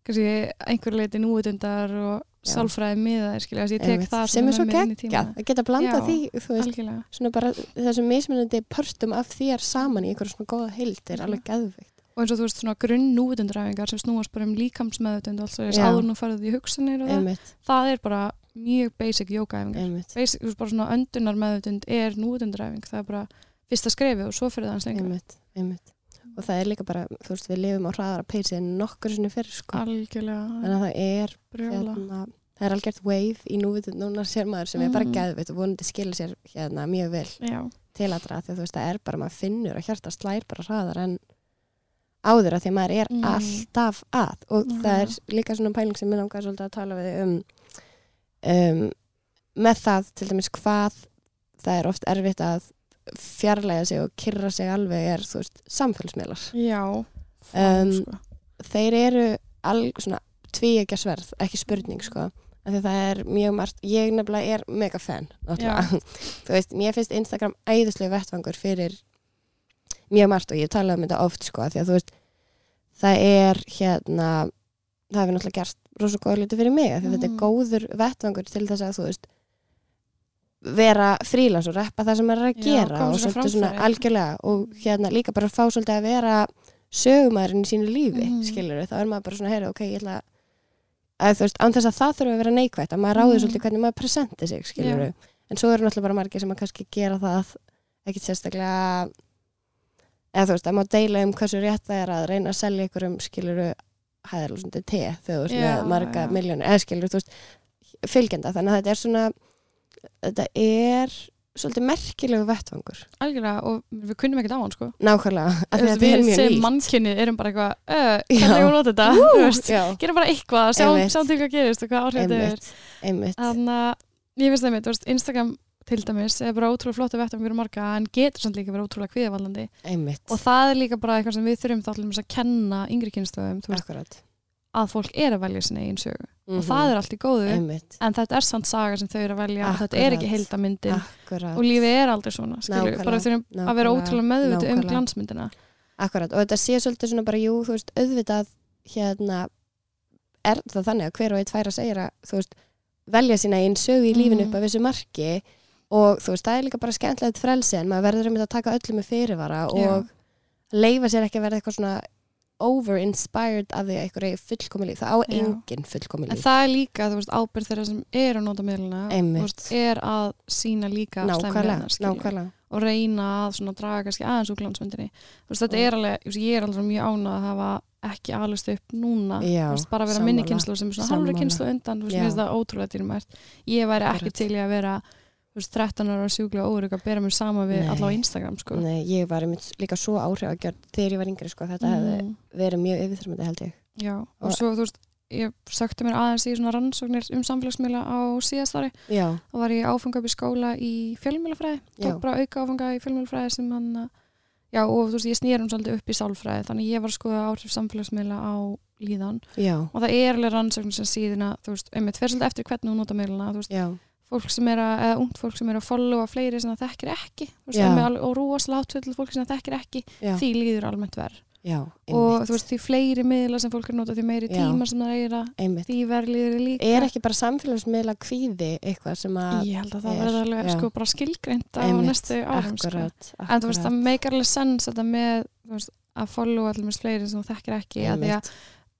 kannski einhver leiti núvitundar og. Sálfræði það sem er svo tímana. að geta blanda Já. því þú veist, svona bara þessum mismunandi pörstum af þér saman í einhverjum svona góða heild er alveg geðveikt. Og eins og þú veist svona grunn núvitundræfingar sem snúast bara um líkamsmeðutund og alls þess Já. áður nú farið í hugsanir og það, það er bara mjög basic jókaæfingar basic, bara svona öndunar meðutund er núvitundræfing, það er bara fyrsta skrefi og svo fyrir það hans lengra. Einmitt, einmitt og það er líka bara, þú veist, við lifum á hraðara peysi en nokkur sinni fyrir sko algjörlega þannig að það er hérna, það er algjört wave í núvitund núna sér maður sem er bara Mhm. geðveitt og vonandi skilur sér hérna mjög vel já, til aðra því að þú veist, það er bara, maður finnur að hjarta slær bara hraðar en áður að því að maður er Mm. alltaf að og Já. það er líka svona pæling sem ég langar svolítið að tala við um, um með það til dæmis hvað það er oft erfitt að fjarlæga sig og kyrra sig alveg er, þú veist, samfélagsmiðlar já Um, sko. þeir eru al, svona tvíegja sverð, ekki spurning sko af því að það er mjög margt ég nefnilega er mega fan náttúrulega. þú veist, mér finnst Instagram æðislega vettvangur fyrir mjög margt og ég tala um þetta oft sko af því að þú veist, það er hérna, það hefur náttúrulega gert rosa góða hluti fyrir mig af því að þetta er Mhm. góður vettvangur til þess að þú veist vera frílans og reppa það sem maður er að Já, gera koma og svolítið svona algjörlega og hérna líka bara fá svolítið að vera sögumæðurinn í sínu lífi, Mhm. skilur þá er maður bara svona, heyra, ok, ég ætla að þú veist, án þess að það þurfa að vera neikvætt að maður ráði Mhm. svolítið hvernig maður presenti sig, skilur en svo eru náttúrulega bara margir sem að kannski gera það ekkit sérstaklega eða þú veist, að maður deila um hversu rétt það er að reyna að selja ykkur um skiluru hæðarlúsandi þetta er svolítið merkilegu vettvangur. Algjörlega og við kunnum ekkert á hann sko. Nákvæmlega, af því að þetta við er mjög sem nýtt. mannkynnið erum bara eitthvað Já. hvernig ég nota þetta? Ú, Þú veist, gera bara eitthvað, sjá, til hvað gerist og hvað áhrif þetta er. Þannig að ég finnst það mitt, veist, Instagram til dæmis er bara ótrúlega flott að vetta um fyrir marga en getur samt líka verið ótrúlega kviðavallandi einmitt, og það er líka bara eitthvað sem við þurfum þá til að kenna yngri kynstöðum að fólk er að velja sinni eigin sögu. Mhm. og það er allt í góðu einmitt, en þetta er samt saga sem þau eru að velja. Þetta er ekki Akkurat. heildamyndin akkurat. Og lífið er aldrei svona skilur, bara þurfum að vera ótrúlega meðviti um glansmyndina. Akkurat, og þetta sé svolítið svona bara, jú, þú veist, auðvitað hérna er það þannig að hver og eitt fær að segja að, þú veist, velja sína einn sögu í lífinu Mhm. upp af þessu marki. Og þú veist, það er líka bara skemmtilegt frelsi en maður verður um að taka öllu með fyrirvara og leifa sér ekki að verða eitthvað svona over-inspired af því að eitthvað er fullkomi líf, það á Já. engin fullkomi en það er líka, þú veist, ábyrð þeirra sem er að nota miðluna er að sína líka nákvæmlega og reyna að svona draga kannski aðeins úr glansmyndinni. Þetta Mm. er alveg, ég er alveg mjög ánað að hafa ekki alveg upp núna. Já, veist, bara að vera minni kynslu sem er svona halvri kynslu undan þú veist, mér finnst það ótrúlega dýrmært ég væri ekki til í að vera veist, 13 ára sjúklega órygg að bera mér sama við Nei. alla á Instagram sko. Nei, ég var einmitt líka svo áhrif að gera þegar ég var yngri, sko, þetta hefði Mm, verið mjög yfirþyrmandi held ég. Já, og Og- svo þú veist ég sökti mér aðeins í svona rannsóknir um samfélagsmiðla á síðast ári. Já, þá var ég áfanga upp í skóla í fjölmjölafræði tók bara auka áfanga í fjölmjölafræði sem hann að- já og þú veist ég snýrum svolítið upp í sálfræði. Þannig ég var að skoða áhrif samfélagsmiðla á líðan. Já, og það er alveg rannsóknir sem síðan að þú veist, einmitt fer svolítið eftir hvernig þú nota miðluna þú veist, já, fólk sem er að, eða ungt fólk sem er að followa fleiri sem það þekkir ekki Já. það alveg- og rúast látfjöld fólk sem það þekkir ekki já, því líður almennt verð já, og þú veist því fleiri miðla sem fólk er að nota því meiri Já. tíma sem það er að því verð líður líka Er ekki bara samfélagsmiðla kvíði eitthvað sem að ég held að það er, verði alveg já. sko bara skilgreint á næstu árum sko. akkurat, en þú veist akkurat. það meikar alveg sens þetta með veist, að followa allir með fleiri sem þú þekkir ekki að því að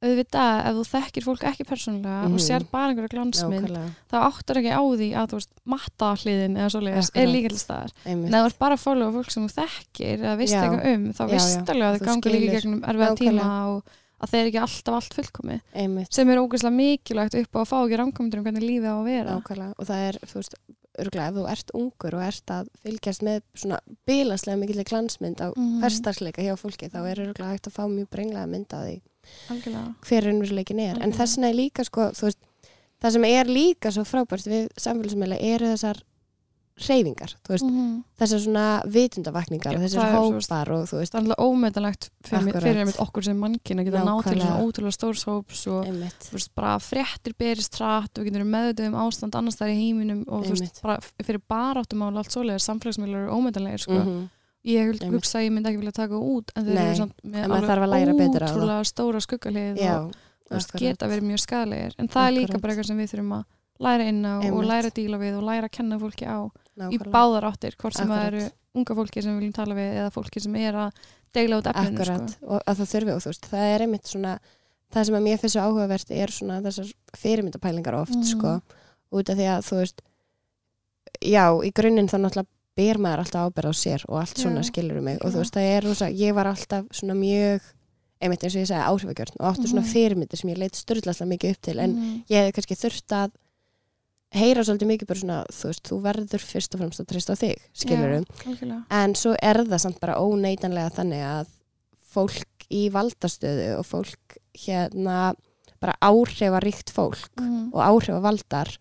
auðvitað ef þú þekkir fólk ekki persónulega Mhm. og sér bara einhverja glansmynd nákvæmlega, þá áttar ekki á því að þú veist matta hliðin eða svoleiðis er líka til staðar en þú ert bara að followa fólk sem þú þekkir eða veist Já. eitthvað um þá Já, já. alveg að þau gangi líka gegnum erfiða tíma og að þeir ekki alltaf allt fullkomið einmitt. sem er ógeðslega mikilvægt upp á að fá ekki ránkomendur um hvernig lífið á að vera Nákvæmlega og það er, þú veist, örgulega ef þú ert ungur og ert að fylgjast með svona bilaslega mikilvæg glansmynd á Mhm. hverstarsleika hjá fólki þá er örgulega hægt að fá mjög brenglega mynd að því algjörlega hver raunveruleikin er. En Mhm. þess vegna er líka sko, veist, það sem er líka svo frábært við samfélagsmiðla eru þessar reyfingar, veist, Mhm. þessar svona vitundavakningar og þessar hópar og þú veist, það er alltaf ómetanlegt fyrir, fyrir okkur sem mannkinn að geta nátt til svona ótrúlega stórs hóps og veist, bara fréttir berist hratt og við getum meðvitað um ástand annars þar í heiminum og veist, bara fyrir baráttumál allt svoleiðir, samfélagsmiðlar eru ómetanlegir sko. mhm, ég hugsa að ég myndi ekki vilja taka út en þeir Nei, eru samt með það. ótrúlega stóra skuggalið já, og akkurat. geta verið mjög skadalegir en það er líka Akkurat. bara eitthvað sem við þurfum að læra inn á og Einmitt. læra að díla við og læra að kenna fólki á í Nákvæmlega. báðar áttir, hvort sem það Akkurat. eru unga fólki sem við viljum tala við eða fólki sem er að deila út efninu Akkurat, sko. og að það þurfi og þú veist, það er einmitt svona það sem að mér finnst svo áhugavert er svona þessar fyrirmyndapælingar oft Mhm. sko, út af því að þú veist já, í grunninn þá náttúrulega ber maður alltaf ábyrð á sér og allt svona skilur mig og þú veist, það er rosa, ég var alltaf svona mjög, einmitt eins og ég segi áhrifagjörn og átti svona Mhm. fyrirmyndir sem ég leit styrla mikið upp til, en Mhm. ég hefði kannski þurft að heyra svolítið mikið bara svona, þú veist, þú verður fyrst og fremst að treysta á þig, skilur algjörlega. en svo er það samt bara óneitanlega þannig að fólk í valdastöðu og fólk hérna bara áhrifaríkt fólk Mhm. og áhrifavaldar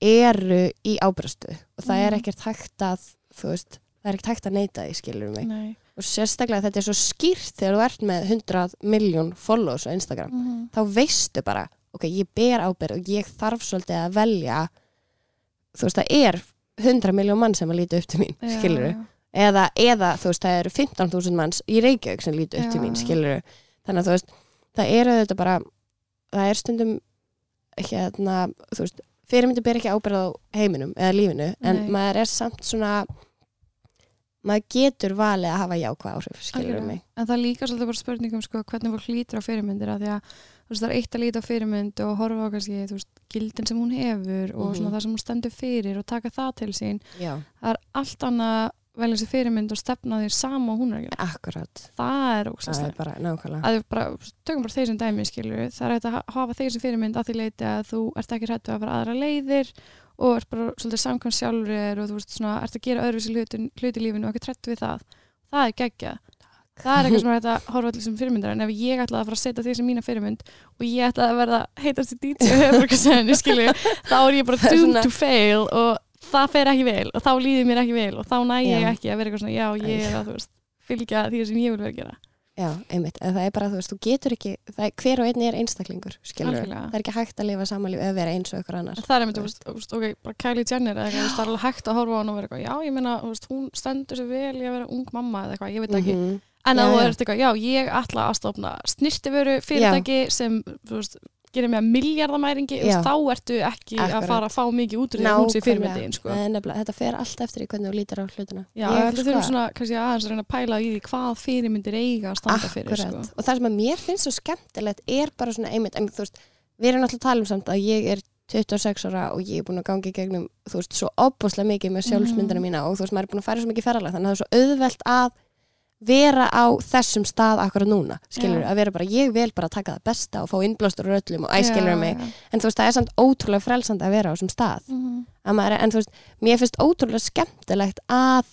eru í ábyrðastöðu og það er Mhm. ekkert hægt að þú veist, það er ekkert hægt að neita því skilur mig Nei. og sérstaklega þetta er svo skýrt þegar þú ert með 100 miljón follows á Instagram Mhm. þá veistu bara, ok, ég ber ábyrð og ég þarf svolítið að velja þú veist, það er 100 miljón mann sem að líta upp til mín, Já, skilur já. eða, eða þú veist, það eru 15.000 manns í Reykjavík sem lítu upp til Já, mín, skilur þannig að þú veist, það eru þetta bara það er stundum hérna, þú veist, fyrirmyndi ber ekki ábyrð á heiminum eða lífinu en Nei. maður er samt svona maður getur valið að hafa jákvæð áhrif, skilur Algjörlega. mig En það er líka svolítið bara spurningum sko, hvernig fólk lítur á fyrirmyndir að því að veist, það er eitt að líta á fyrirmynd og horfa á kannski, þú veist, gildin sem hún hefur og Mhm. svona það sem hún stendur fyrir og taka það til sín. Já, Það er allt annað velja sér fyrirmynd og stefna því sama og hún er gera. akkurat. Það er er bara, tökum bara þeir sem dæmi skilur það er að ha- hafa þeir sem fyrirmynd að því leiti að þú ert ekki hrættu að fara aðra leiðir og ert bara svolítið samkvæm sjálfur þér og þú veist svona, ert að gera öðruvísi hluti, hluti í lífinu og ekki hrættu við það. Það er geggja það er eitthvað sem er hægt að horfa allir sem fyrirmyndar en ef ég ætlaði að fara að setja því sem mína fyrirmynd og ég ætlaði að verða heitast í DJ þá er ég bara doomed to fail og það fer ekki vel og þá líður mér ekki vel og þá næ ég ekki að vera eitthvað svona já ég er að veist fylgja því sem ég vil vera að gera. Já, einmitt, en það er bara, þú veist, þú getur ekki er, hver og einn er einstaklingur, skilur það er ekki hægt að lifa samanlíf eða vera eins og ykkur annar það er einmitt, Þú veist, veist, ok, bara Kylie Jenner eða eitthvað, veist, það er alveg hægt að horfa á hann og vera eitthvað, já, ég meina, þú veist, hún stendur sér vel í að vera ung mamma eða eitthvað, ég veit ekki, Mhm. en Já, að þú ert eitthvað, já, ég ætla að stofna snirtiföru fyrirtæki sem, þú veist, gerir mig að miljardamæringi, veist, þá ertu ekki Akkurat. að fara að fá mikið út úr því að hún sé fyrirmyndin, sko. Þetta fer allt eftir í hvernig þú lítir á hlutina Já, sko, þurfum svona, kannski aðeins að reyna að pæla í því hvað fyrirmyndir eiga að standa fyrir, sko. Akkurat, og það sem að mér finnst svo skemmtilegt er bara svona einmitt, en þú veist, við erum alltaf að tala um samt að ég er 26 ára og ég er búin að gangi gegnum, þú veist, svo opbúslega mikið með sjálfsmyndina Mhm. mína og þú veist, maður er búin að fara svo mikið ferralag, þannig að það er svo auðvelt að vera á þessum stað akkurat núna, skilur, Já. að vera bara, ég vil bara taka það besta og fá innblástur úr öllum og æskilur mig, en þú veist, það er samt ótrúlega frelsandi að vera á þessum stað. Að maður, er- en þú veist, mér finnst ótrúlega skemmtilegt að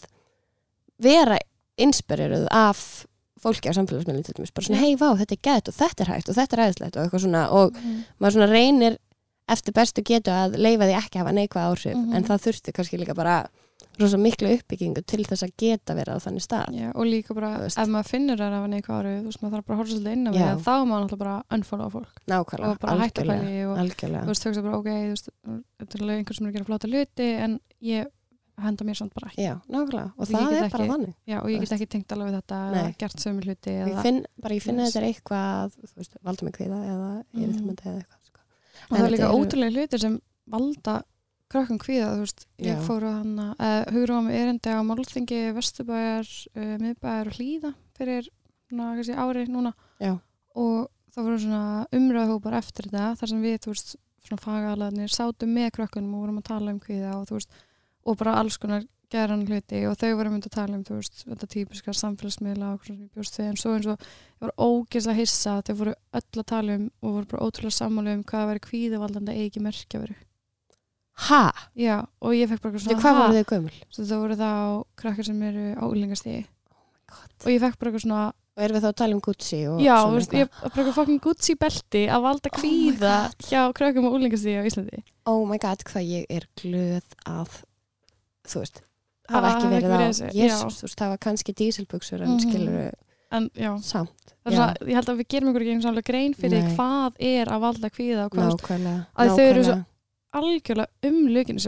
vera inspireruð af fólki á samfélagsmiðlum til dæmis, bara svona hei vá, þetta er gett og þetta er hægt og þetta er æðislegt og eitthvað svona. Og maður svona reynir eftir bestu getu að leifa því ekki að hafa neikvæð áhrif. Mhm. en það þurfti kannski líka bara rosa miklu uppbyggingu til þess að geta verið á þannig stað Já, og líka bara, veist. ef maður finnur það af neikvæð árið, þú veist, maður þarf bara að horfa svolítið inn á Já. við, þá er maður náttúrulega bara unfollow fólk nákvæmlega, og bara hætta að algjörlega, pæli og algjörlega. þú veist, hugsa bara, ok, þú veist, þetta er alveg einhver sem er að gera flóta hluti, en ég henda mér samt bara ekki. Já, nákvæmlega, og Ég það get er bara ekki- þannig Já, og ég veist. get ekki tengt alveg þetta eða gert sömu hluti ég eða, finn, bara ég finn að Yes. þetta er eitthvað þú veist, valda mig kviða eða Mhm. yfirþumandi eða eitthvað sko. og En það er líka ótrúlega hlutir sem valda krökkum kvíða, þú veist, ég Já. fór á hann að hugra á mig erindi á málþingi Vesturbæjar, uh, miðbæjar og hlýða fyrir ná, kannski, ári núna Já. og það voru svona umræðhópar eftir þetta þar sem við, þú veist, svona fagalaðnir sátum með krökkunum og vorum að tala um kvíða og þú veist, og bara alls konar geran hluti og þau voru myndið að tala um þú veist, þetta típiska samfélagsmiðla og bjóst við en svo eins og ég var ógeðslega hissa þau voru öll að tala um og voru bara ótrúlega sammála um hvað að vera kvíðavaldandi eigi ekki Ha? Já, og ég fekk bara svona hvað voru þau gömul? Það voru þá krakkar sem eru á úlingastíði og ég fekk bara svona Og erum við þá að tala um Gucci og já, svona veist, ég bara eitthvað fucking Gucci belti að valda Oh kvíða God. hjá krakkum á úlingastíði á Íslandi Oh my god, hvað ég er glöð að þú veist hafa ekki verið á já. þú veist, það var kannski dísilbuxur en Mhm. skilur en já, samt er svona, ég held að við gerum einhverjum ekki einu samlega grein fyrir Nei. hvað er að valda kvíða og hvað að þau eru svo-. Algjörlega um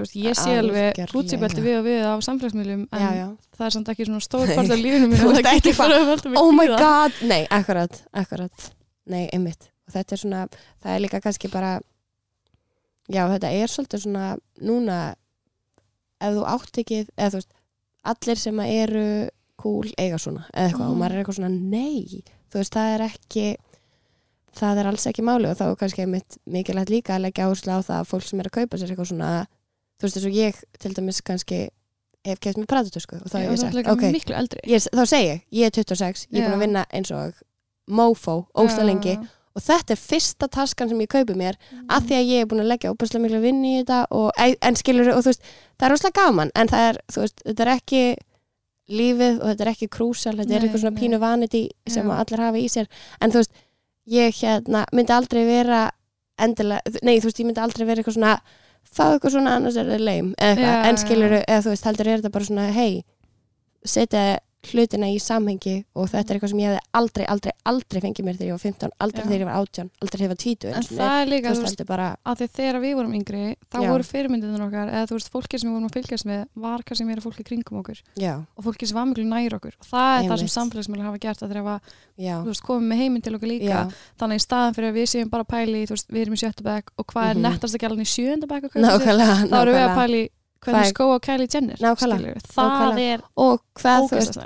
veist, ég sé alveg belti við og við á samfélagsmiðlum en já, já. það er samt ekki svona stór part af lífinu að ert það getur bara að valda mér oh my god, nei, akkurat, akkurat. Nei, einmitt. Og þetta er svona, það er líka kannski bara já, þetta er svolítið svona núna ef þú átt ekki, eða þú veist allir sem eru cool eiga svona, eða eitthvað, og Mhm. maður er eitthvað svona nei, þú veist, það er ekki það er alls ekki máli og þá er kannski mikilvægt líka að leggja áherslu á það að fólk sem er að kaupa sér eitthvað svona þú veist, þess að ég til dæmis kannski hef keft mér pratutösku og þá og ég er sagt, líka ok, miklu eldri. Ég, þá segi ég, ég er 26 ég er búin að vinna eins og mofo, ósla Já. lengi og þetta er fyrsta taskan sem ég kaupi mér af því að ég er búin að leggja óbærslega miklu vinni í þetta og, en skilur, og þú veist það er óslega gaman, en það er, veist þetta er ekki lífið og þetta er ekki krúsal, þetta er eitthvað svona pínu vanity sem allir hafa í sér en þú veist, ég hérna myndi aldrei vera endilega, nei þú veist, ég myndi aldrei vera eitthvað svona fá eitthvað svona annars er það leim eða eitthvað, Já, en skilur, eða þú veist, heldur er þetta bara svona hei, setja hlutina í samhengi og þetta er eitthvað sem ég hefði aldrei, aldrei, aldrei fengið mér þegar ég var 15, aldrei Já. þegar ég var 18 aldrei þegar ég var 20 en það er líka, þú veist, bara að því þegar við vorum yngri þá Já. voru fyrirmyndirinn okkar eða þú veist, fólki sem við vorum að fylgjast með var kannski meira fólki kringum okkur já, og fólki sem var miklu nær okkur og það er það sem Einmitt. samfélagsmiðlar hafa gert að já, þú veist, komið með heiminn til okkur líka þannig í staðan fyrir að við séum bara pæli þú veist, við erum í sjötta bekk og hvað er Mhm. nettast að gæla í sjönda bekk að kaupa sér? nákvæmlega, þá erum við að pæli hvernig er- skó á Kylie Jenner Nákvæmlega, það nákvæmlega. er og hvað þú veist,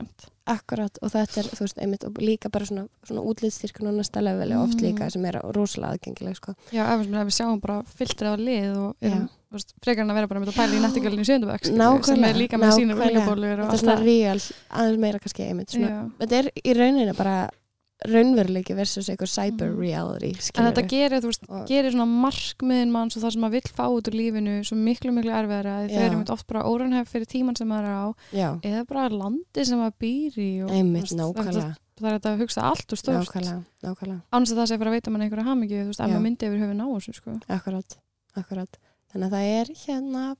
akkurat og þetta er, þú veist, einmitt og líka bara svona, svona útlýðstyrkun og næsta leveli oft Mhm. líka sem er rosalega aðgengileg sko. já, ef við- sjáum bara filtrið af lið og erum, veist, frekar en að vera bara með að pæla í sjönda bekk sem er líka með nákvæmlega. viljabólur og þetta er allt svona það real, aðeins meira kannski einmitt svona, þetta er í rauninni bara raunveruleiki versus einhver cyber Mhm. reality en þetta gerir, veist, gerir svona markmiðin manns og það sem maður vill fá út úr lífinu svo miklu, miklu erfiðara Já. eru mitt oft bara óranhef fyrir tíman sem maður er á já, eða bara landi sem maður býr í og, einmitt, nákvæmlega það er þetta að hugsa allt og nákvæmlega, ánst að það sé bara að veita mann einhverja ef Já. maður myndi yfir höfum ná þessu sko. akkurat, akkurat þannig að það er hérna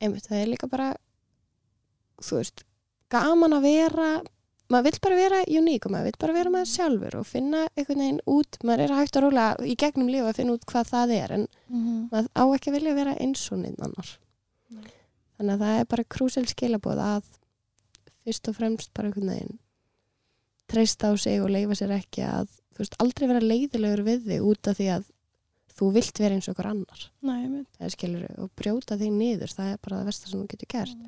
einmitt, það er líka bara þú veist, gaman að vera maður vill bara vera uník og maður vill bara vera maður sjálfur og finna einhvern veginn út, maður er hægt að róla í gegnum lífa að finna út hvað það er en maður á ekki að vilja vera eins og neinn annar. Nei. þannig að það er bara krúsel skilabóð að fyrst og fremst bara einhvern veginn treysta á sig og leifa sér ekki að þú veist, aldrei vera leiðilegur við þig út af því að þú vilt vera eins og okkur annar. Nei, og brjóta þig niður það er bara það versta sem þú getur gert.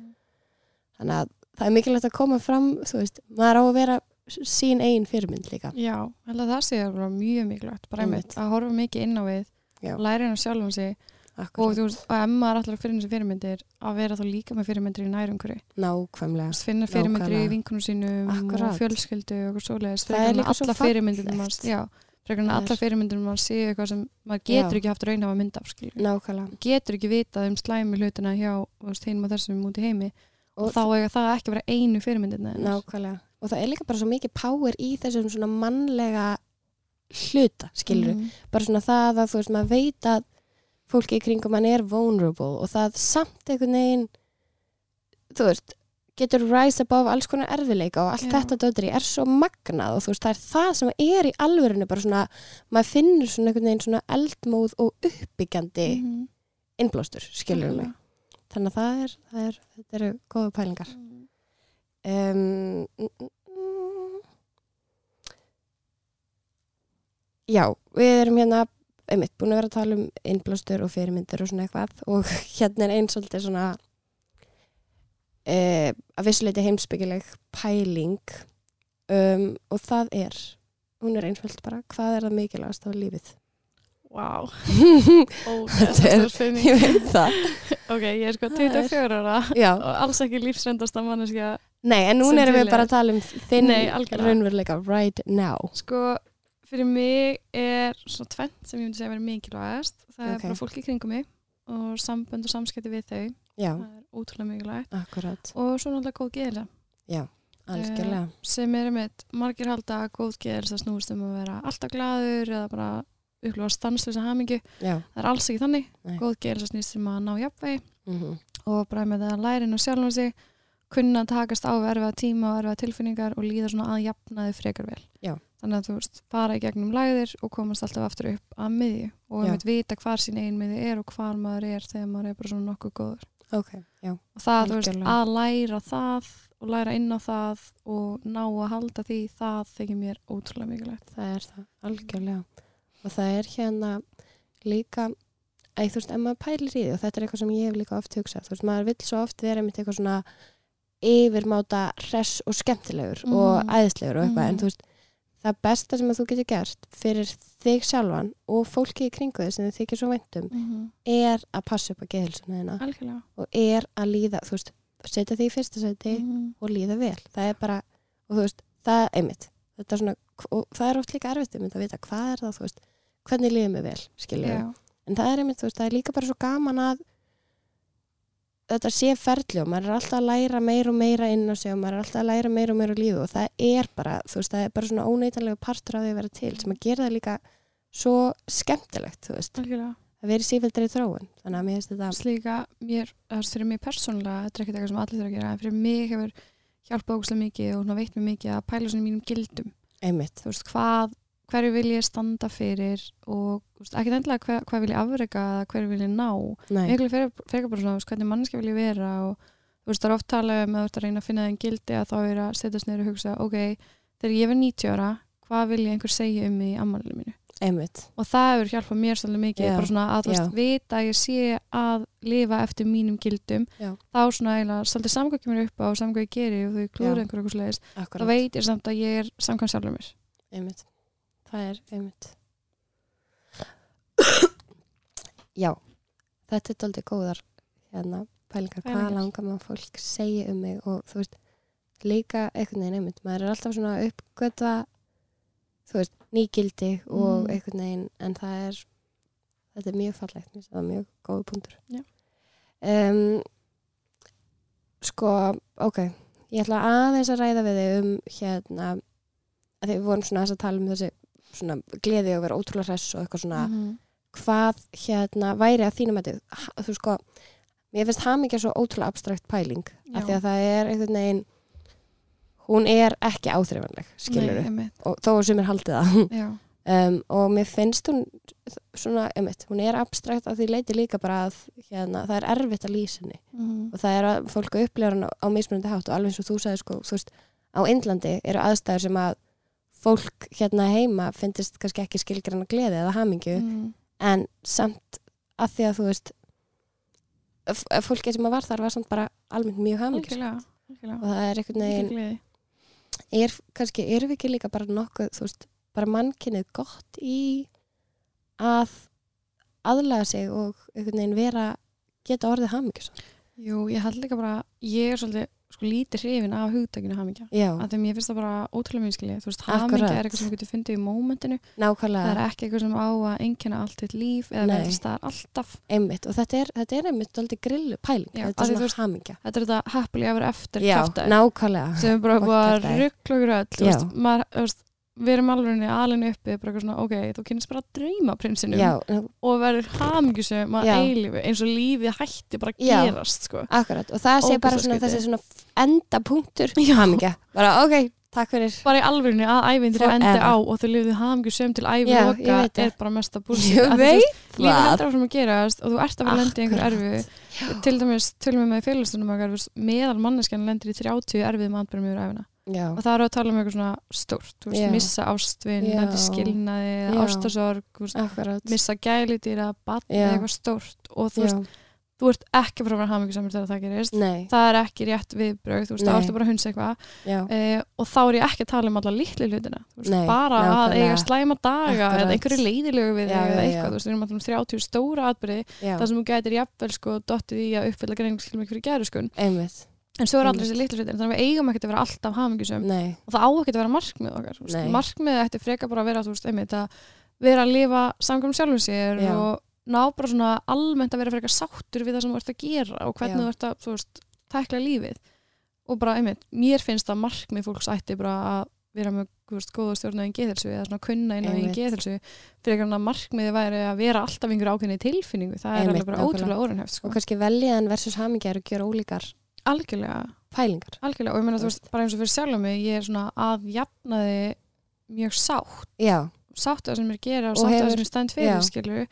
Þannig að það er mikilvægt að koma fram þú veist, maður á að vera sín eigin fyrirmynd líka Já, að það sé bara mjög mikilvægt bara einmitt, að horfa mikið inn á við Já. læra inn á sjálfum sig og Akkurat. þú veist, og ef maður allar að finna þessi fyrirmyndir að vera þá líka með fyrirmyndir í nærumhverju nákvæmlega finna fyrirmyndir í Nákvæmlega. vinkunum sínum Akkurat. og fjölskyldu og eitthvað svoleiðis Það er líka að svo fallegt. já, frekar en að er- alla fyrirmyndir manns séu eitthvað sem maður getur Já. ekki haft raunhafa mynd af skilur. nákvæmlega getur ekki vitað um slæmi hlutina hjá hinum og þessum út í heimi og, Og þá eiga það ekki að vera einu fyrirmyndirna þínar. nákvæmlega og það er líka bara svo mikið power í þessum svona mannlega hluta, skilur Mhm. bara svona það að þú veist, maður veit að fólki í kringum hann er vulnerable og það samt einhvern veginn þú veist, getur rise above alls konar erfileika og allt Já. þetta dóttir er svo magnað og þú veist, það er það sem er í alvörinu bara svona, maður finnur svona einhvern veginn svona eldmóð og uppbyggjandi Mhm. innblástur, skilur mig. Þannig að það er, það er þetta eru góða pælingar Mhm. um, mm, mm, mm. Já, við erum hérna einmitt búin að vera að tala um innblástur og fyrirmyndir og svona eitthvað og hérna er einn svolítið svona uh, að vissuleiti heimsbyggileg pæling um, og það er hún er einsvöld bara, hvað er það mikilvægast á lífið? Vá, Þetta er- spurning. Ég veit það Ok, ég er sko Það er- 24 ára Já, og alls ekki lífsrendasta manneskja. nei, en núna erum við bara að tala um þinn Nei, algjörlega. raunveruleika right now Sko, fyrir mig er svona tvent sem ég myndi segja að vera mikilvægast. Það Ok. er bara fólki í kringum mig og sambönd og samskipti við þau. Já, Það er ótrúlega mikilvægt. akkurat, Og svo náttúrulega góð geðla algjörlega sem er einmitt margir halda að góð geðla snúist um að vera alltaf glaður eða bara upplifa stanslösa hamingju. Já, Það er alls ekki þannig. Nei. Góð geðla snýst um að ná jafnvegi mhm, og bara með það að læra inn á sjálfum sig kunna að takast á við erfiða tíma og erfiða tilfinningar og líða svona að jafna þau frekar vel. Já. Þannig að þú veist, fara í gegnum læðir og komast alltaf aftur upp að miðju og einmitt vita hvar sín ein miðju er og hvar maður er þegar maður er bara svona nokkuð góður. ok, já, Og það, þú veist, að læra það og læra inn á það og ná að halda því, það þykir mér ótrúlega mikilvægt. það er það, algjörlega og það er hérna líka að þú veist, ef maður pælir í því og þetta er eitthvað sem ég hef líka oft hugsað þú veist, maður vill svo oft vera einmitt eitthvað svona yfirmáta hress og skemmtilegur Mhm. og æðislegur og eitthvað, Mhm. en þú veist það besta sem þú getur gert fyrir þig sjálfan og fólki í kringu þig sem þið þykir svo væntum Mm er að passa upp á geðhilsuna þína og er að líða, þú veist, setja því í fyrsta seti Mhm. og líða vel. Það er bara, og þú veist, það er einmitt. Þetta er svona, og það er oft líka erfitt um þetta að vita hvað er það, þú veist, hvernig líður mig vel, skilur Já. En það er einmitt, þú veist, það er líka bara svo gaman að þetta sé ferli og maður er alltaf að læra meira og meira inn á sig og maður er alltaf að læra meira og meira á lífi og það er bara, þú veist, það er bara svona óneitanlega partur af því að vera til sem að gera það líka svo skemmtilegt, þú veist, Algjörlega. að vera í sífildri þróun. Þannig að mér finnst þetta, slíka mér, það er fyrir mig persónulega þetta er ekkert eitthvað sem allir þurfa að gera en fyrir mig hefur hjálpað ógustlega mikið og veitt mér mikið að pæla svona í mínum gildum einmitt, þú veist hvað, hverju vil ég standa fyrir og þú veist, ekki endilega hvað, hvað vil ég afrega eða hverju vil ég ná. Miklu fyrir, fyrir bara svona þú hvernig manneski vil ég vera og þú veist það er oft talað um að þú ert að reyna að finna þeim gildi að þá er að setjast niður og hugsa ok, þegar ég verð 90 ára hvað vil ég einhver segja um mig í ammálinu mínu? Einmitt, og það hefur hjálpað mér svolítið mikið Já, bara svona að þú veist, vita að ég sé að lifa eftir mínum gildum Já. þá svona eiginlega svolítið samkvæmt kemur upp á og samkvæmt ég geri og þau klúður Já. einhver eitthvað slegis þá veit ég samt að ég er samkvæmt sjálfur mér. Einmitt, það er einmitt. Já, þetta er doldið góðar hérna pælingar, hvað langar maður fólk segja um mig og þú veist, líka einhvern veginn einmitt, maður er alltaf svona að uppgöta þú veist, nýgildi og Mm. einhvern veginn, en það er þetta er mjög fallegt, það mjög góð punktur um, sko, ok ég ætla aðeins að ræða við þig um hérna að við vorum svona að tala um þessi svona gleði og vera ótrúlega hress og eitthvað svona Mhm. hvað hérna væri að þínum að þú sko, mér finnst hamingja svo ótrúlega abstrakt pæling af Já. því að það er einhvern veginn hún er ekki áþreifanleg skilur Nei, og þó að sumir haldið Já. um, og mér finnst hún svona, einmitt, hún er abstrakt af því leiti líka bara að hérna, það er erfitt að lýsa henni Mhm. og það er að fólk upplifar hann á, á mismunandi hátt og alveg eins og þú sagði sko, þú veist, á Indlandi eru aðstæður sem að fólk hérna heima finnist kannski ekki skilgrann að gleði eða hamingju Mhm. en samt að því að þú veist f- fólki sem að var þar var samt bara almennt mjög algjörlega. og það er einhvern veginn er, kannski erum við ekki líka bara nokkuð þú veist, bara mannkynnið gott í að aðlaga sig og einhvern veginn vera geta orðið hamingjus Jú, ég held líka bara ég er svolítið sko lítið hrifin af hugtakinu hamingja. Að því mér finnst það bara ótrúlega minnskili þú veist, hamingja er eitthvað sem þú getur fundið í mómentinu. Það nákvæmlega er ekki eitthvað sem á að einnkjöna allt þitt líf eða Nei. vera til staðar alltaf. Einmitt og þetta er, þetta er einmitt aldrei grillu pæling. Já, þetta af er svona veist, hamingja. þetta er þetta happily ever after já, nákvæmlega. Sem er bara að ruggla okkur öll. Veist, maður, þú veist, við erum alveg alveg uppi bara eitthvað svona, ok, þú kynast bara að drauma prinsinum já, og verður hamingjusum að Já. eilífi eins og lífið hætti bara að Já. gerast sko. akkurat og það sé bara svona þessi svona enda punktur Já. hamingja bara ok, takk fyrir bara í alvörinu að ævindir endi Forever. á og þau lifðu hamingjusum til veit það. er bara mesta búrsi ég veit lífið heldur áfram að gerast og þú ert að vera lendi í einhver Akkurat. erfi til dæmis, til og með félagstunum okkar meðal manneskjan lendir í 30 erfiðum atbyrjum yfir æfina já, og það eru að tala um eitthvað svona stórt veist, Já. missa ástvin, Já. lendi í skilnaði Já. ástasorg, veist, missa gælitýra batni, eitthvað stórt og þú veist, þú ert ekki að fara að vera hamingisamur þegar það gerist nei, það er ekki rétt viðbröð, þú veist, Nei. ertu bara að hunsa eitthvað já, e, og þá er ég ekki að tala um alla litlu hlutina þú veist, Nei, bara að nákvæmlega. eiga slæma daga Akkurat. eða einhverju leiðilegu við eða eitthvað, þú veist, við erum að tala um 30 stóra atbyrði, það sem þú gætir jafnvel sko dottið í að uppfylla en svo er allir þessi litlu hlutin, þannig að við eigum ekkert að vera alltaf hamingjusum nei, og það á ekkert að vera markmið okkar markmið ætti freka bara að vera veist, einmitt, að vera að lifa samkvæm sjálfum sér Já. og ná bara svona almennt að vera freka sáttur við það sem þú ert að gera og hvernig Já. þú ert að þú veist, tækla lífið. Og bara einmitt, mér finnst að markmið fólks ætti bara að vera með veist, góða stjórnaðin geðhelsu eða svona kunna inn á einn geðhelsu fyrir að markmiði væri að vera alltaf einhver ákveðni tilfinningu, það er alveg bara ótrúlega órinhæft sko. og kannski veljaðan versus hamingja eru að gera ólíkar algjörlega. Pælingar. Algjörlega, og ég meina þú veist, bara eins og fyrir sjálf mig, ég er svona að jafnaði mjög sátt, já, sátt að það sem ég er gera og, Og sátt að það sem ég stend fyrir, já.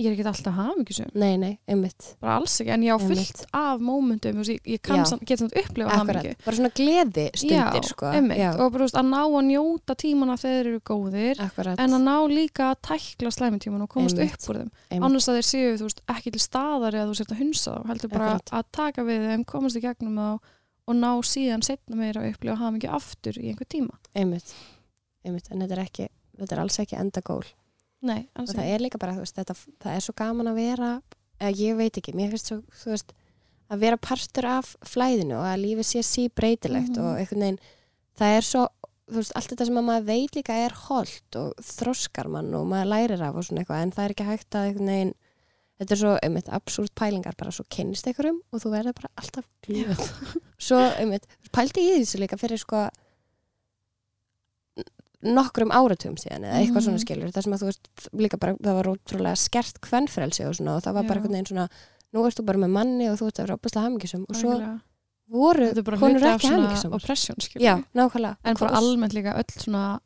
Ég er ekki alltaf hamingjusum, nei, nei, einmitt. Bara alls ekki en ég á fullt af mómentum, ég, ég kann samt, get samt upplifa hamingju. Bara svona gleði stundir já, sko. einmitt, já, og bara veist, að ná að njóta tímana þegar þeir eru góðir akkurat, en að ná líka að tækla slæmitíman og komast Einmitt. upp úr þeim. Einmitt, annars að þeir séu, veist, ekki til staðar eða þú sért að hunsa þá, heldur bara Akkurat. að taka við þeim, komast í gegnum þá og ná síðan setna meira að upplifa hamingju aftur í einhver tíma. Einmitt. Einmitt, en þetta er ekki þetta er alls ekki enda gól Nei, og það er líka bara, þú veist, þetta, það er svo gaman að vera eða ég veit ekki, mér finnst svo þú veist, að vera partur af flæðinu og að lífið sé sí breytilegt Mhm. og einhvern veginn, það er svo þú veist, allt þetta sem að maður veit líka er holdt og þroskar mann og maður lærir af og svona eitthvað, en það er ekki hægt að einhvern veginn, þetta er svo, einmitt, absúrt pælingar, bara svo kynnist einhverjum og þú verður bara alltaf glöð. Svo, einmitt, pældi í þessu líka fyrir sko nokkrum áratugum síðan eða eitthvað Mhm. svona skilur það sem að þú veist líka bara, það var ótrúlega skert kvennfrelsi og svona og það var bara Já. einhvern veginn svona nú ert þú bara með manni og þú ert að vera opaslega hamingisum og svo voru er bara konur ekki nákvæmlega. En bara Og- almennt líka öll svona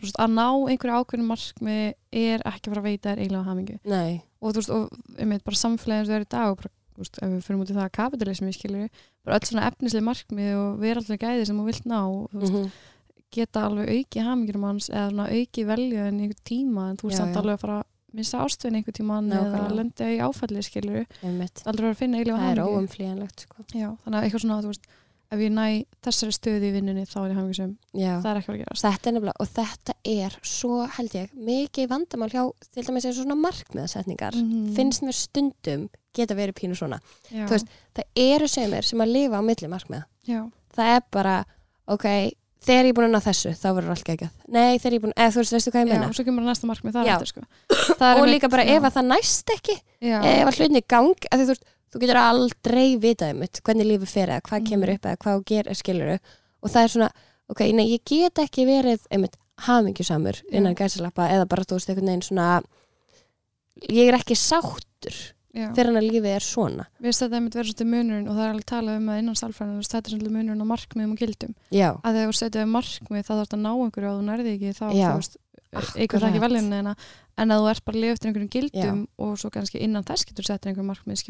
þú að ná einhverju ákveðinu markmi er ekki að fara að veita þér eiginlega nei, og þú veist, og einmitt bara samfélagið eins og það er í dag og bara, þú veist, ef við fyrir út í það að kapitalismi skilur bara öll svona efnislega markmið og veraldlega gæði sem þú vilt ná þú veist, mm geta alveg auki hamingjurum hans eða svona auki velja en einhver tíma en þú Já, samt alveg að fara að missa ástöðin einhver tíma eða Nákvæmlega. lenda í áfalli skilur aldrei að finna eiginlega það er hamingju. óumflýjanlegt sko. Þannig að eitthvað svona, þú veist, ef ég næ þessari stöði í vinnunni þá er ég hamingjusum, já, það er ekki að að gerast. þetta er nefnilega og þetta er svo held ég mikið vandamál hjá til dæmis eins og svona markmiðasetningar. Mhm. finnst mér stundum geta verið pínu svona. Veist, það eru semir sem að lifa á milli markmiða. Það er bara, ok þegar ég er búin að ná þessu, þá verður allt geggjað nei, þegar ég er búin, eða þú veist, veistu hvað ég já, meina og svo kemur næsta markmið þar Já. eftir, sko. Er og líka bara já, ef að það næst ekki já, ef að hlutin í gang, því, þú, þú getur aldrei vitað um þetta, hvernig lífið fer eða hvað Mhm. kemur upp eða hvað gerir, skilur og það er svona, ok, nei, ég get ekki verið einmitt hamingjusamur innan gæsalappa eða bara, þú veist, einhvern veginn svona ég er ekki sáttur þegar hann að lífið er svona. Við veist þetta einmitt verður svolítið munurinn og það er alveg talað um að innan sálfræðinu, þetta er svolítið munurinn á markmiðum og gildum. já, Að þegar þú setjaði markmið þá þarf að ná einhverju og þú nærði ekki þá, þú eitthvað það ekki veljan en, en að þú ert bara að lifa eftir einhverjum gildum Já. og svo kannski innan þess getur setja einhverjum markmið,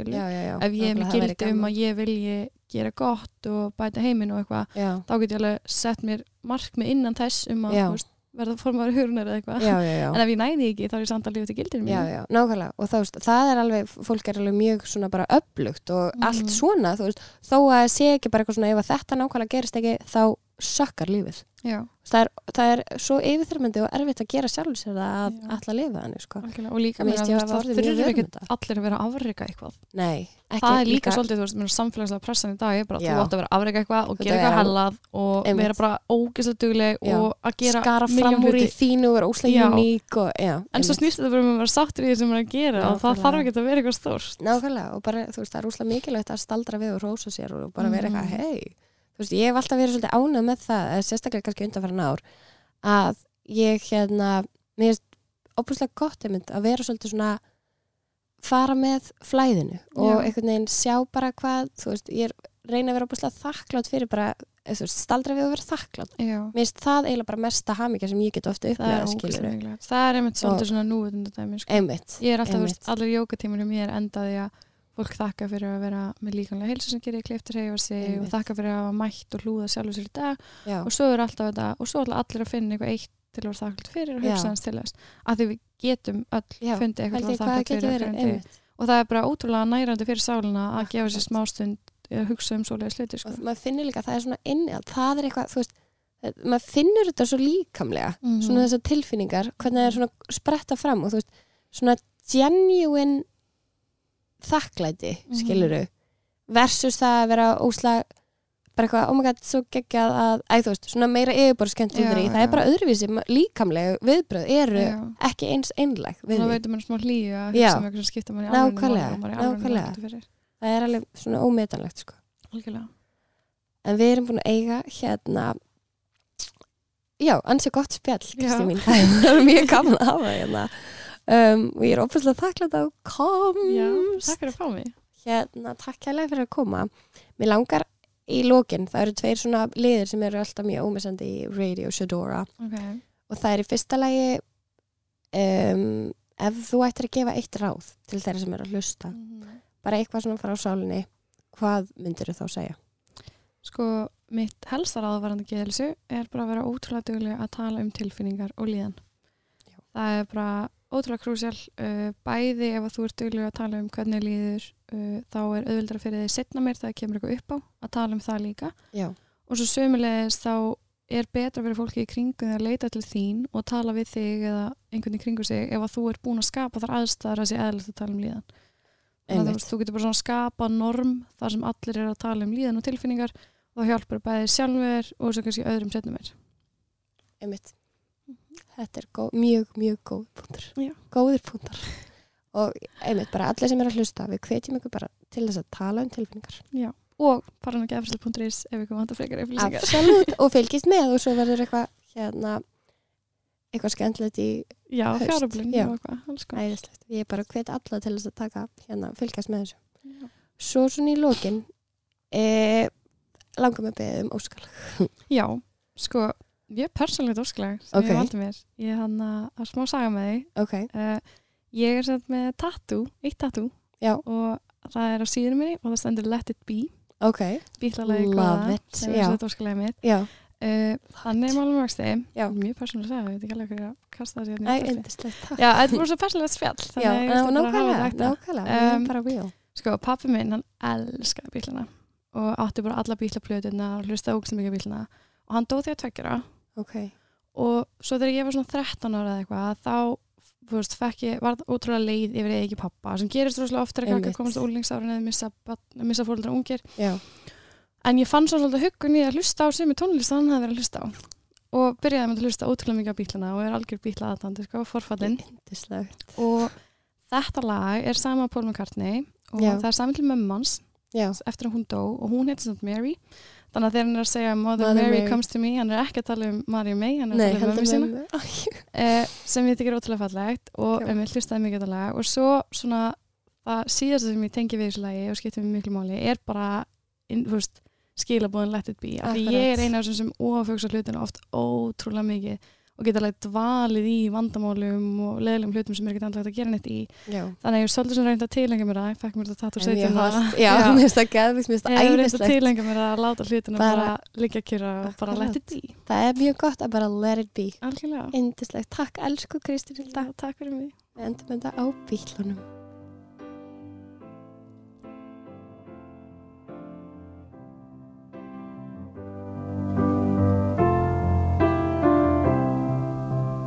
Ef ég er með það um gaman. að ég vilji gera gott og bæta heiminn og eitthvað, þá get ég alveg sett mér markmið innan þess um að þú verða formaður hurunar eða eitthvað. En ef ég næði ekki þá er ég samt að lifa til gildinu mínu. Já, já, nákvæmlega. Og það, veist, það er alveg, fólk er alveg mjög svona bara öflugt og Mhm. allt svona þú veist, þó að sé ekki bara eitthvað svona ef þetta nákvæmlega gerist ekki þá sökkar lífið. Það er, það er svo yfirþyrmandi og erfitt að gera sjálf sér að alla lifa þannig sko. og líka veist, hafa það þurfur ekki allir að vera að afreika eitthvað. Nei, ekki það er líka, svolítið, þú veist, mér samfélagslega pressan í dag er bara að þú átt að vera að afreika eitthvað og gera er eitthvað að- hellað og vera bara ógeðslega dugleg og að gera skara fram úr í þínu og vera óslega uník en svo snýst þetta bara um að vera sáttur í því sem maður er að gera og það þarf ekki að vera eitthvað stórt Og veist, er að og og ég hef alltaf verið svolítið ánað með það, eða sérstaklega kannski undanfæran ár, að ég hérna, mér finnst óbúslega gott einmitt að vera svolítið svona fara með flæðinu og Já. einhvern veginn sjá bara hvað, þú veist, ég er reyna að vera óbúslega þakklátt fyrir bara, eða þú veist, staldra við og vera þakklátt. Mér finnst það eiginlega bara mesta hamingja sem ég get ofta er upplegað, það er einmitt svolítið Og- svona núvitund dæmi sko. Ég er alltaf, þú veist, allir jókatímur hjá mér endaði að fólk þakka fyrir að vera með líkanlega heilsu sem gerir kleiftir hefa sig og þakka fyrir að hafa mætt og hlúða sjálfur sér í dag Já, og svo er alltaf þetta og svo ætla allir að finna eitthvað eitt til að vera þakklátt fyrir og hugsa Já. hans til þess að því við getum öll Já. fundið eitthvað að þakklátt fyrir einmitt. og það er bara ótrúlega nærandi fyrir sálina að gefa sér Akkurat. smástund að hugsa um svoleiði sluti sko. og maður finnur líka að það er svona inni það er eitthvað, þú veist maður finnur þetta svo líkamlega Mhm. svona þessar tilfinningar, hvernig það er svona spretta fram og þú veist, svona genuine þakklæti, Mhm. skiluru versus það að vera óslag bara eitthvað, oh my god, svo geggjað að æ, þú veist, svona meira yfirborðskent Já, það já. er bara öðruvísi, líkamlega viðbröð eru Já. ekki eins einleg þá veitum maður smá hlýju að um eitthvað sem skipta mann í alveg það er alveg svona ómetanlegt sko. en við erum búin að eiga hérna já, ansi gott spjall. Kristi mín, það er mjög gaman að hafa hérna um, og ég er ófærslega þakklætt á Já, komst takk fyrir að fá mig hérna, takk hérlega fyrir að koma mér langar í lokin það eru tveir svona liðir sem eru alltaf mjög ómissandi í Radio Shadora okay. og það er í fyrsta lagi um, ef þú ættir að gefa eitt ráð til þeirra sem eru að hlusta bara eitthvað svona frá sálinni hvað myndir þú þá segja? Sko, mitt helsta ráðvarandi geðelsu er bara að vera ótrúlega duglega að tala um tilfinningar og líðan. Já. Það er bara ótrúlega krúsjál. Uh, bæði ef að þú ert duglega að tala um hvernig líður, uh, þá er auðvildra fyrir þig setna mér þegar kemur eitthvað upp á að tala um það líka. Já, Og svo sömulegis þá er betra fyrir fólki í kringu þegar að leita til þín og tala við þig eða einhvern í kringu sig ef að þú ert búin að skapa þar aðstæðar að sé eðlilegt að tala um líðan. Þannig að þú, getur bara svona skapa norm þar sem allir eru að tala um líðan og tilfinningar og þá hjálpar bæði sjálfur og svo kannski öðrum setnum mér. einmitt þetta er góð, mjög, mjög góð punktur Já. góðir punktar og einmitt bara allir sem er að hlusta við hvetjum ykkur bara til þess að tala um tilfinningar Já. Og paran og gefrislega.is ef ykkur vantar frekar upplýsingar. absolutt og fylgist með og svo verður eitthvað hérna eitthvað skemmtilegt í Já, fjáröflun Já. og eitthvað. alls konar. æðislegt ég er bara hvet alla til þess að taka hérna fylgjast með þessu Já. svo svona í lokin e, langar mig að beða um óskal Já, sko, ég er persónlegt óskalag sem Ok. ég valdi mér. Ég er hann að smá saga með því. ok, Uh, ég er sett með tattoo, eitt tattoo. Já. og það er á síðunum minni og það stendur Let It Be, ok. Bílalagi it, sem er sett óskalega mitt. já, Uh, þannig málum vexti, mjög persónulega að segja, ég veit ekki alveg hverju að kasta það Æ, síðan í útvarpi. indislegt, takk. Já, þetta voru svo persónulegt spjall, þannig já, ég nákvæmlega, nákvæmlega við erum Um, bara real. Sko, pappi minn, hann elskaði bílana og átti bara alla bílaplötuna og hlusta ógst mikið á bílana. Og hann dóð því að tveggjara ok, og svo þegar ég var svona 13 ára eða eitthvað, þá þú veist, fekk ég, var ótrúlega leið yfir eða ekki pappa sem gerist rosalega oft þegar Einmitt. krakkar komast á úlingsárin eða missa, missa fóldra ungir. Já, en ég fann svo svolítið huggun í að hlusta á sem tónlist að hann hafði verið að hlusta á. Og byrjaði með að hlusta ótrúlega mikið á bílana og er algjör bíla aðtandi, sko, forfallin og þetta lag er sama Paul McCartney og Já. það er saman til mömmans já, eftir að hún dó og hún heitir samt Mary þannig að þegar hann er að segja Mother, Mother Mary, Mary. comes to me hann er ekki að tala um Mary May hann er að tala um mömmu sína. eh, sem ég tekir ótrúlega fallegt og um, hlustaði mikið þetta lag. Og svo svona það síðasta sem ég tengi við þessu lagi og skipti mig miklu máli er bara þú veist, skilabóðin Let It Be. Af því ég er eina af þessum sem ofugsa hlutinu oft ótrúlega mikið og geta alveg dvalið í vandamálum og leðilegum hlutum sem er ekki andlega að gera neitt í. Já, þannig að ég er svolítið svona reynd að tilengja mér það ég fekk mér þetta 17 ára. hollt. já, mér finnst það geðvikt, mér finnst Ég það hef reynd að æðislegt. tilengja mér að láta hlutina bara, Bara- liggja kyrra og bara let it be. það er mjög gott að bara let it be. Algjörlega, indislegt, takk elsku Já, takk fyrir mig. Við endum þetta á bílunum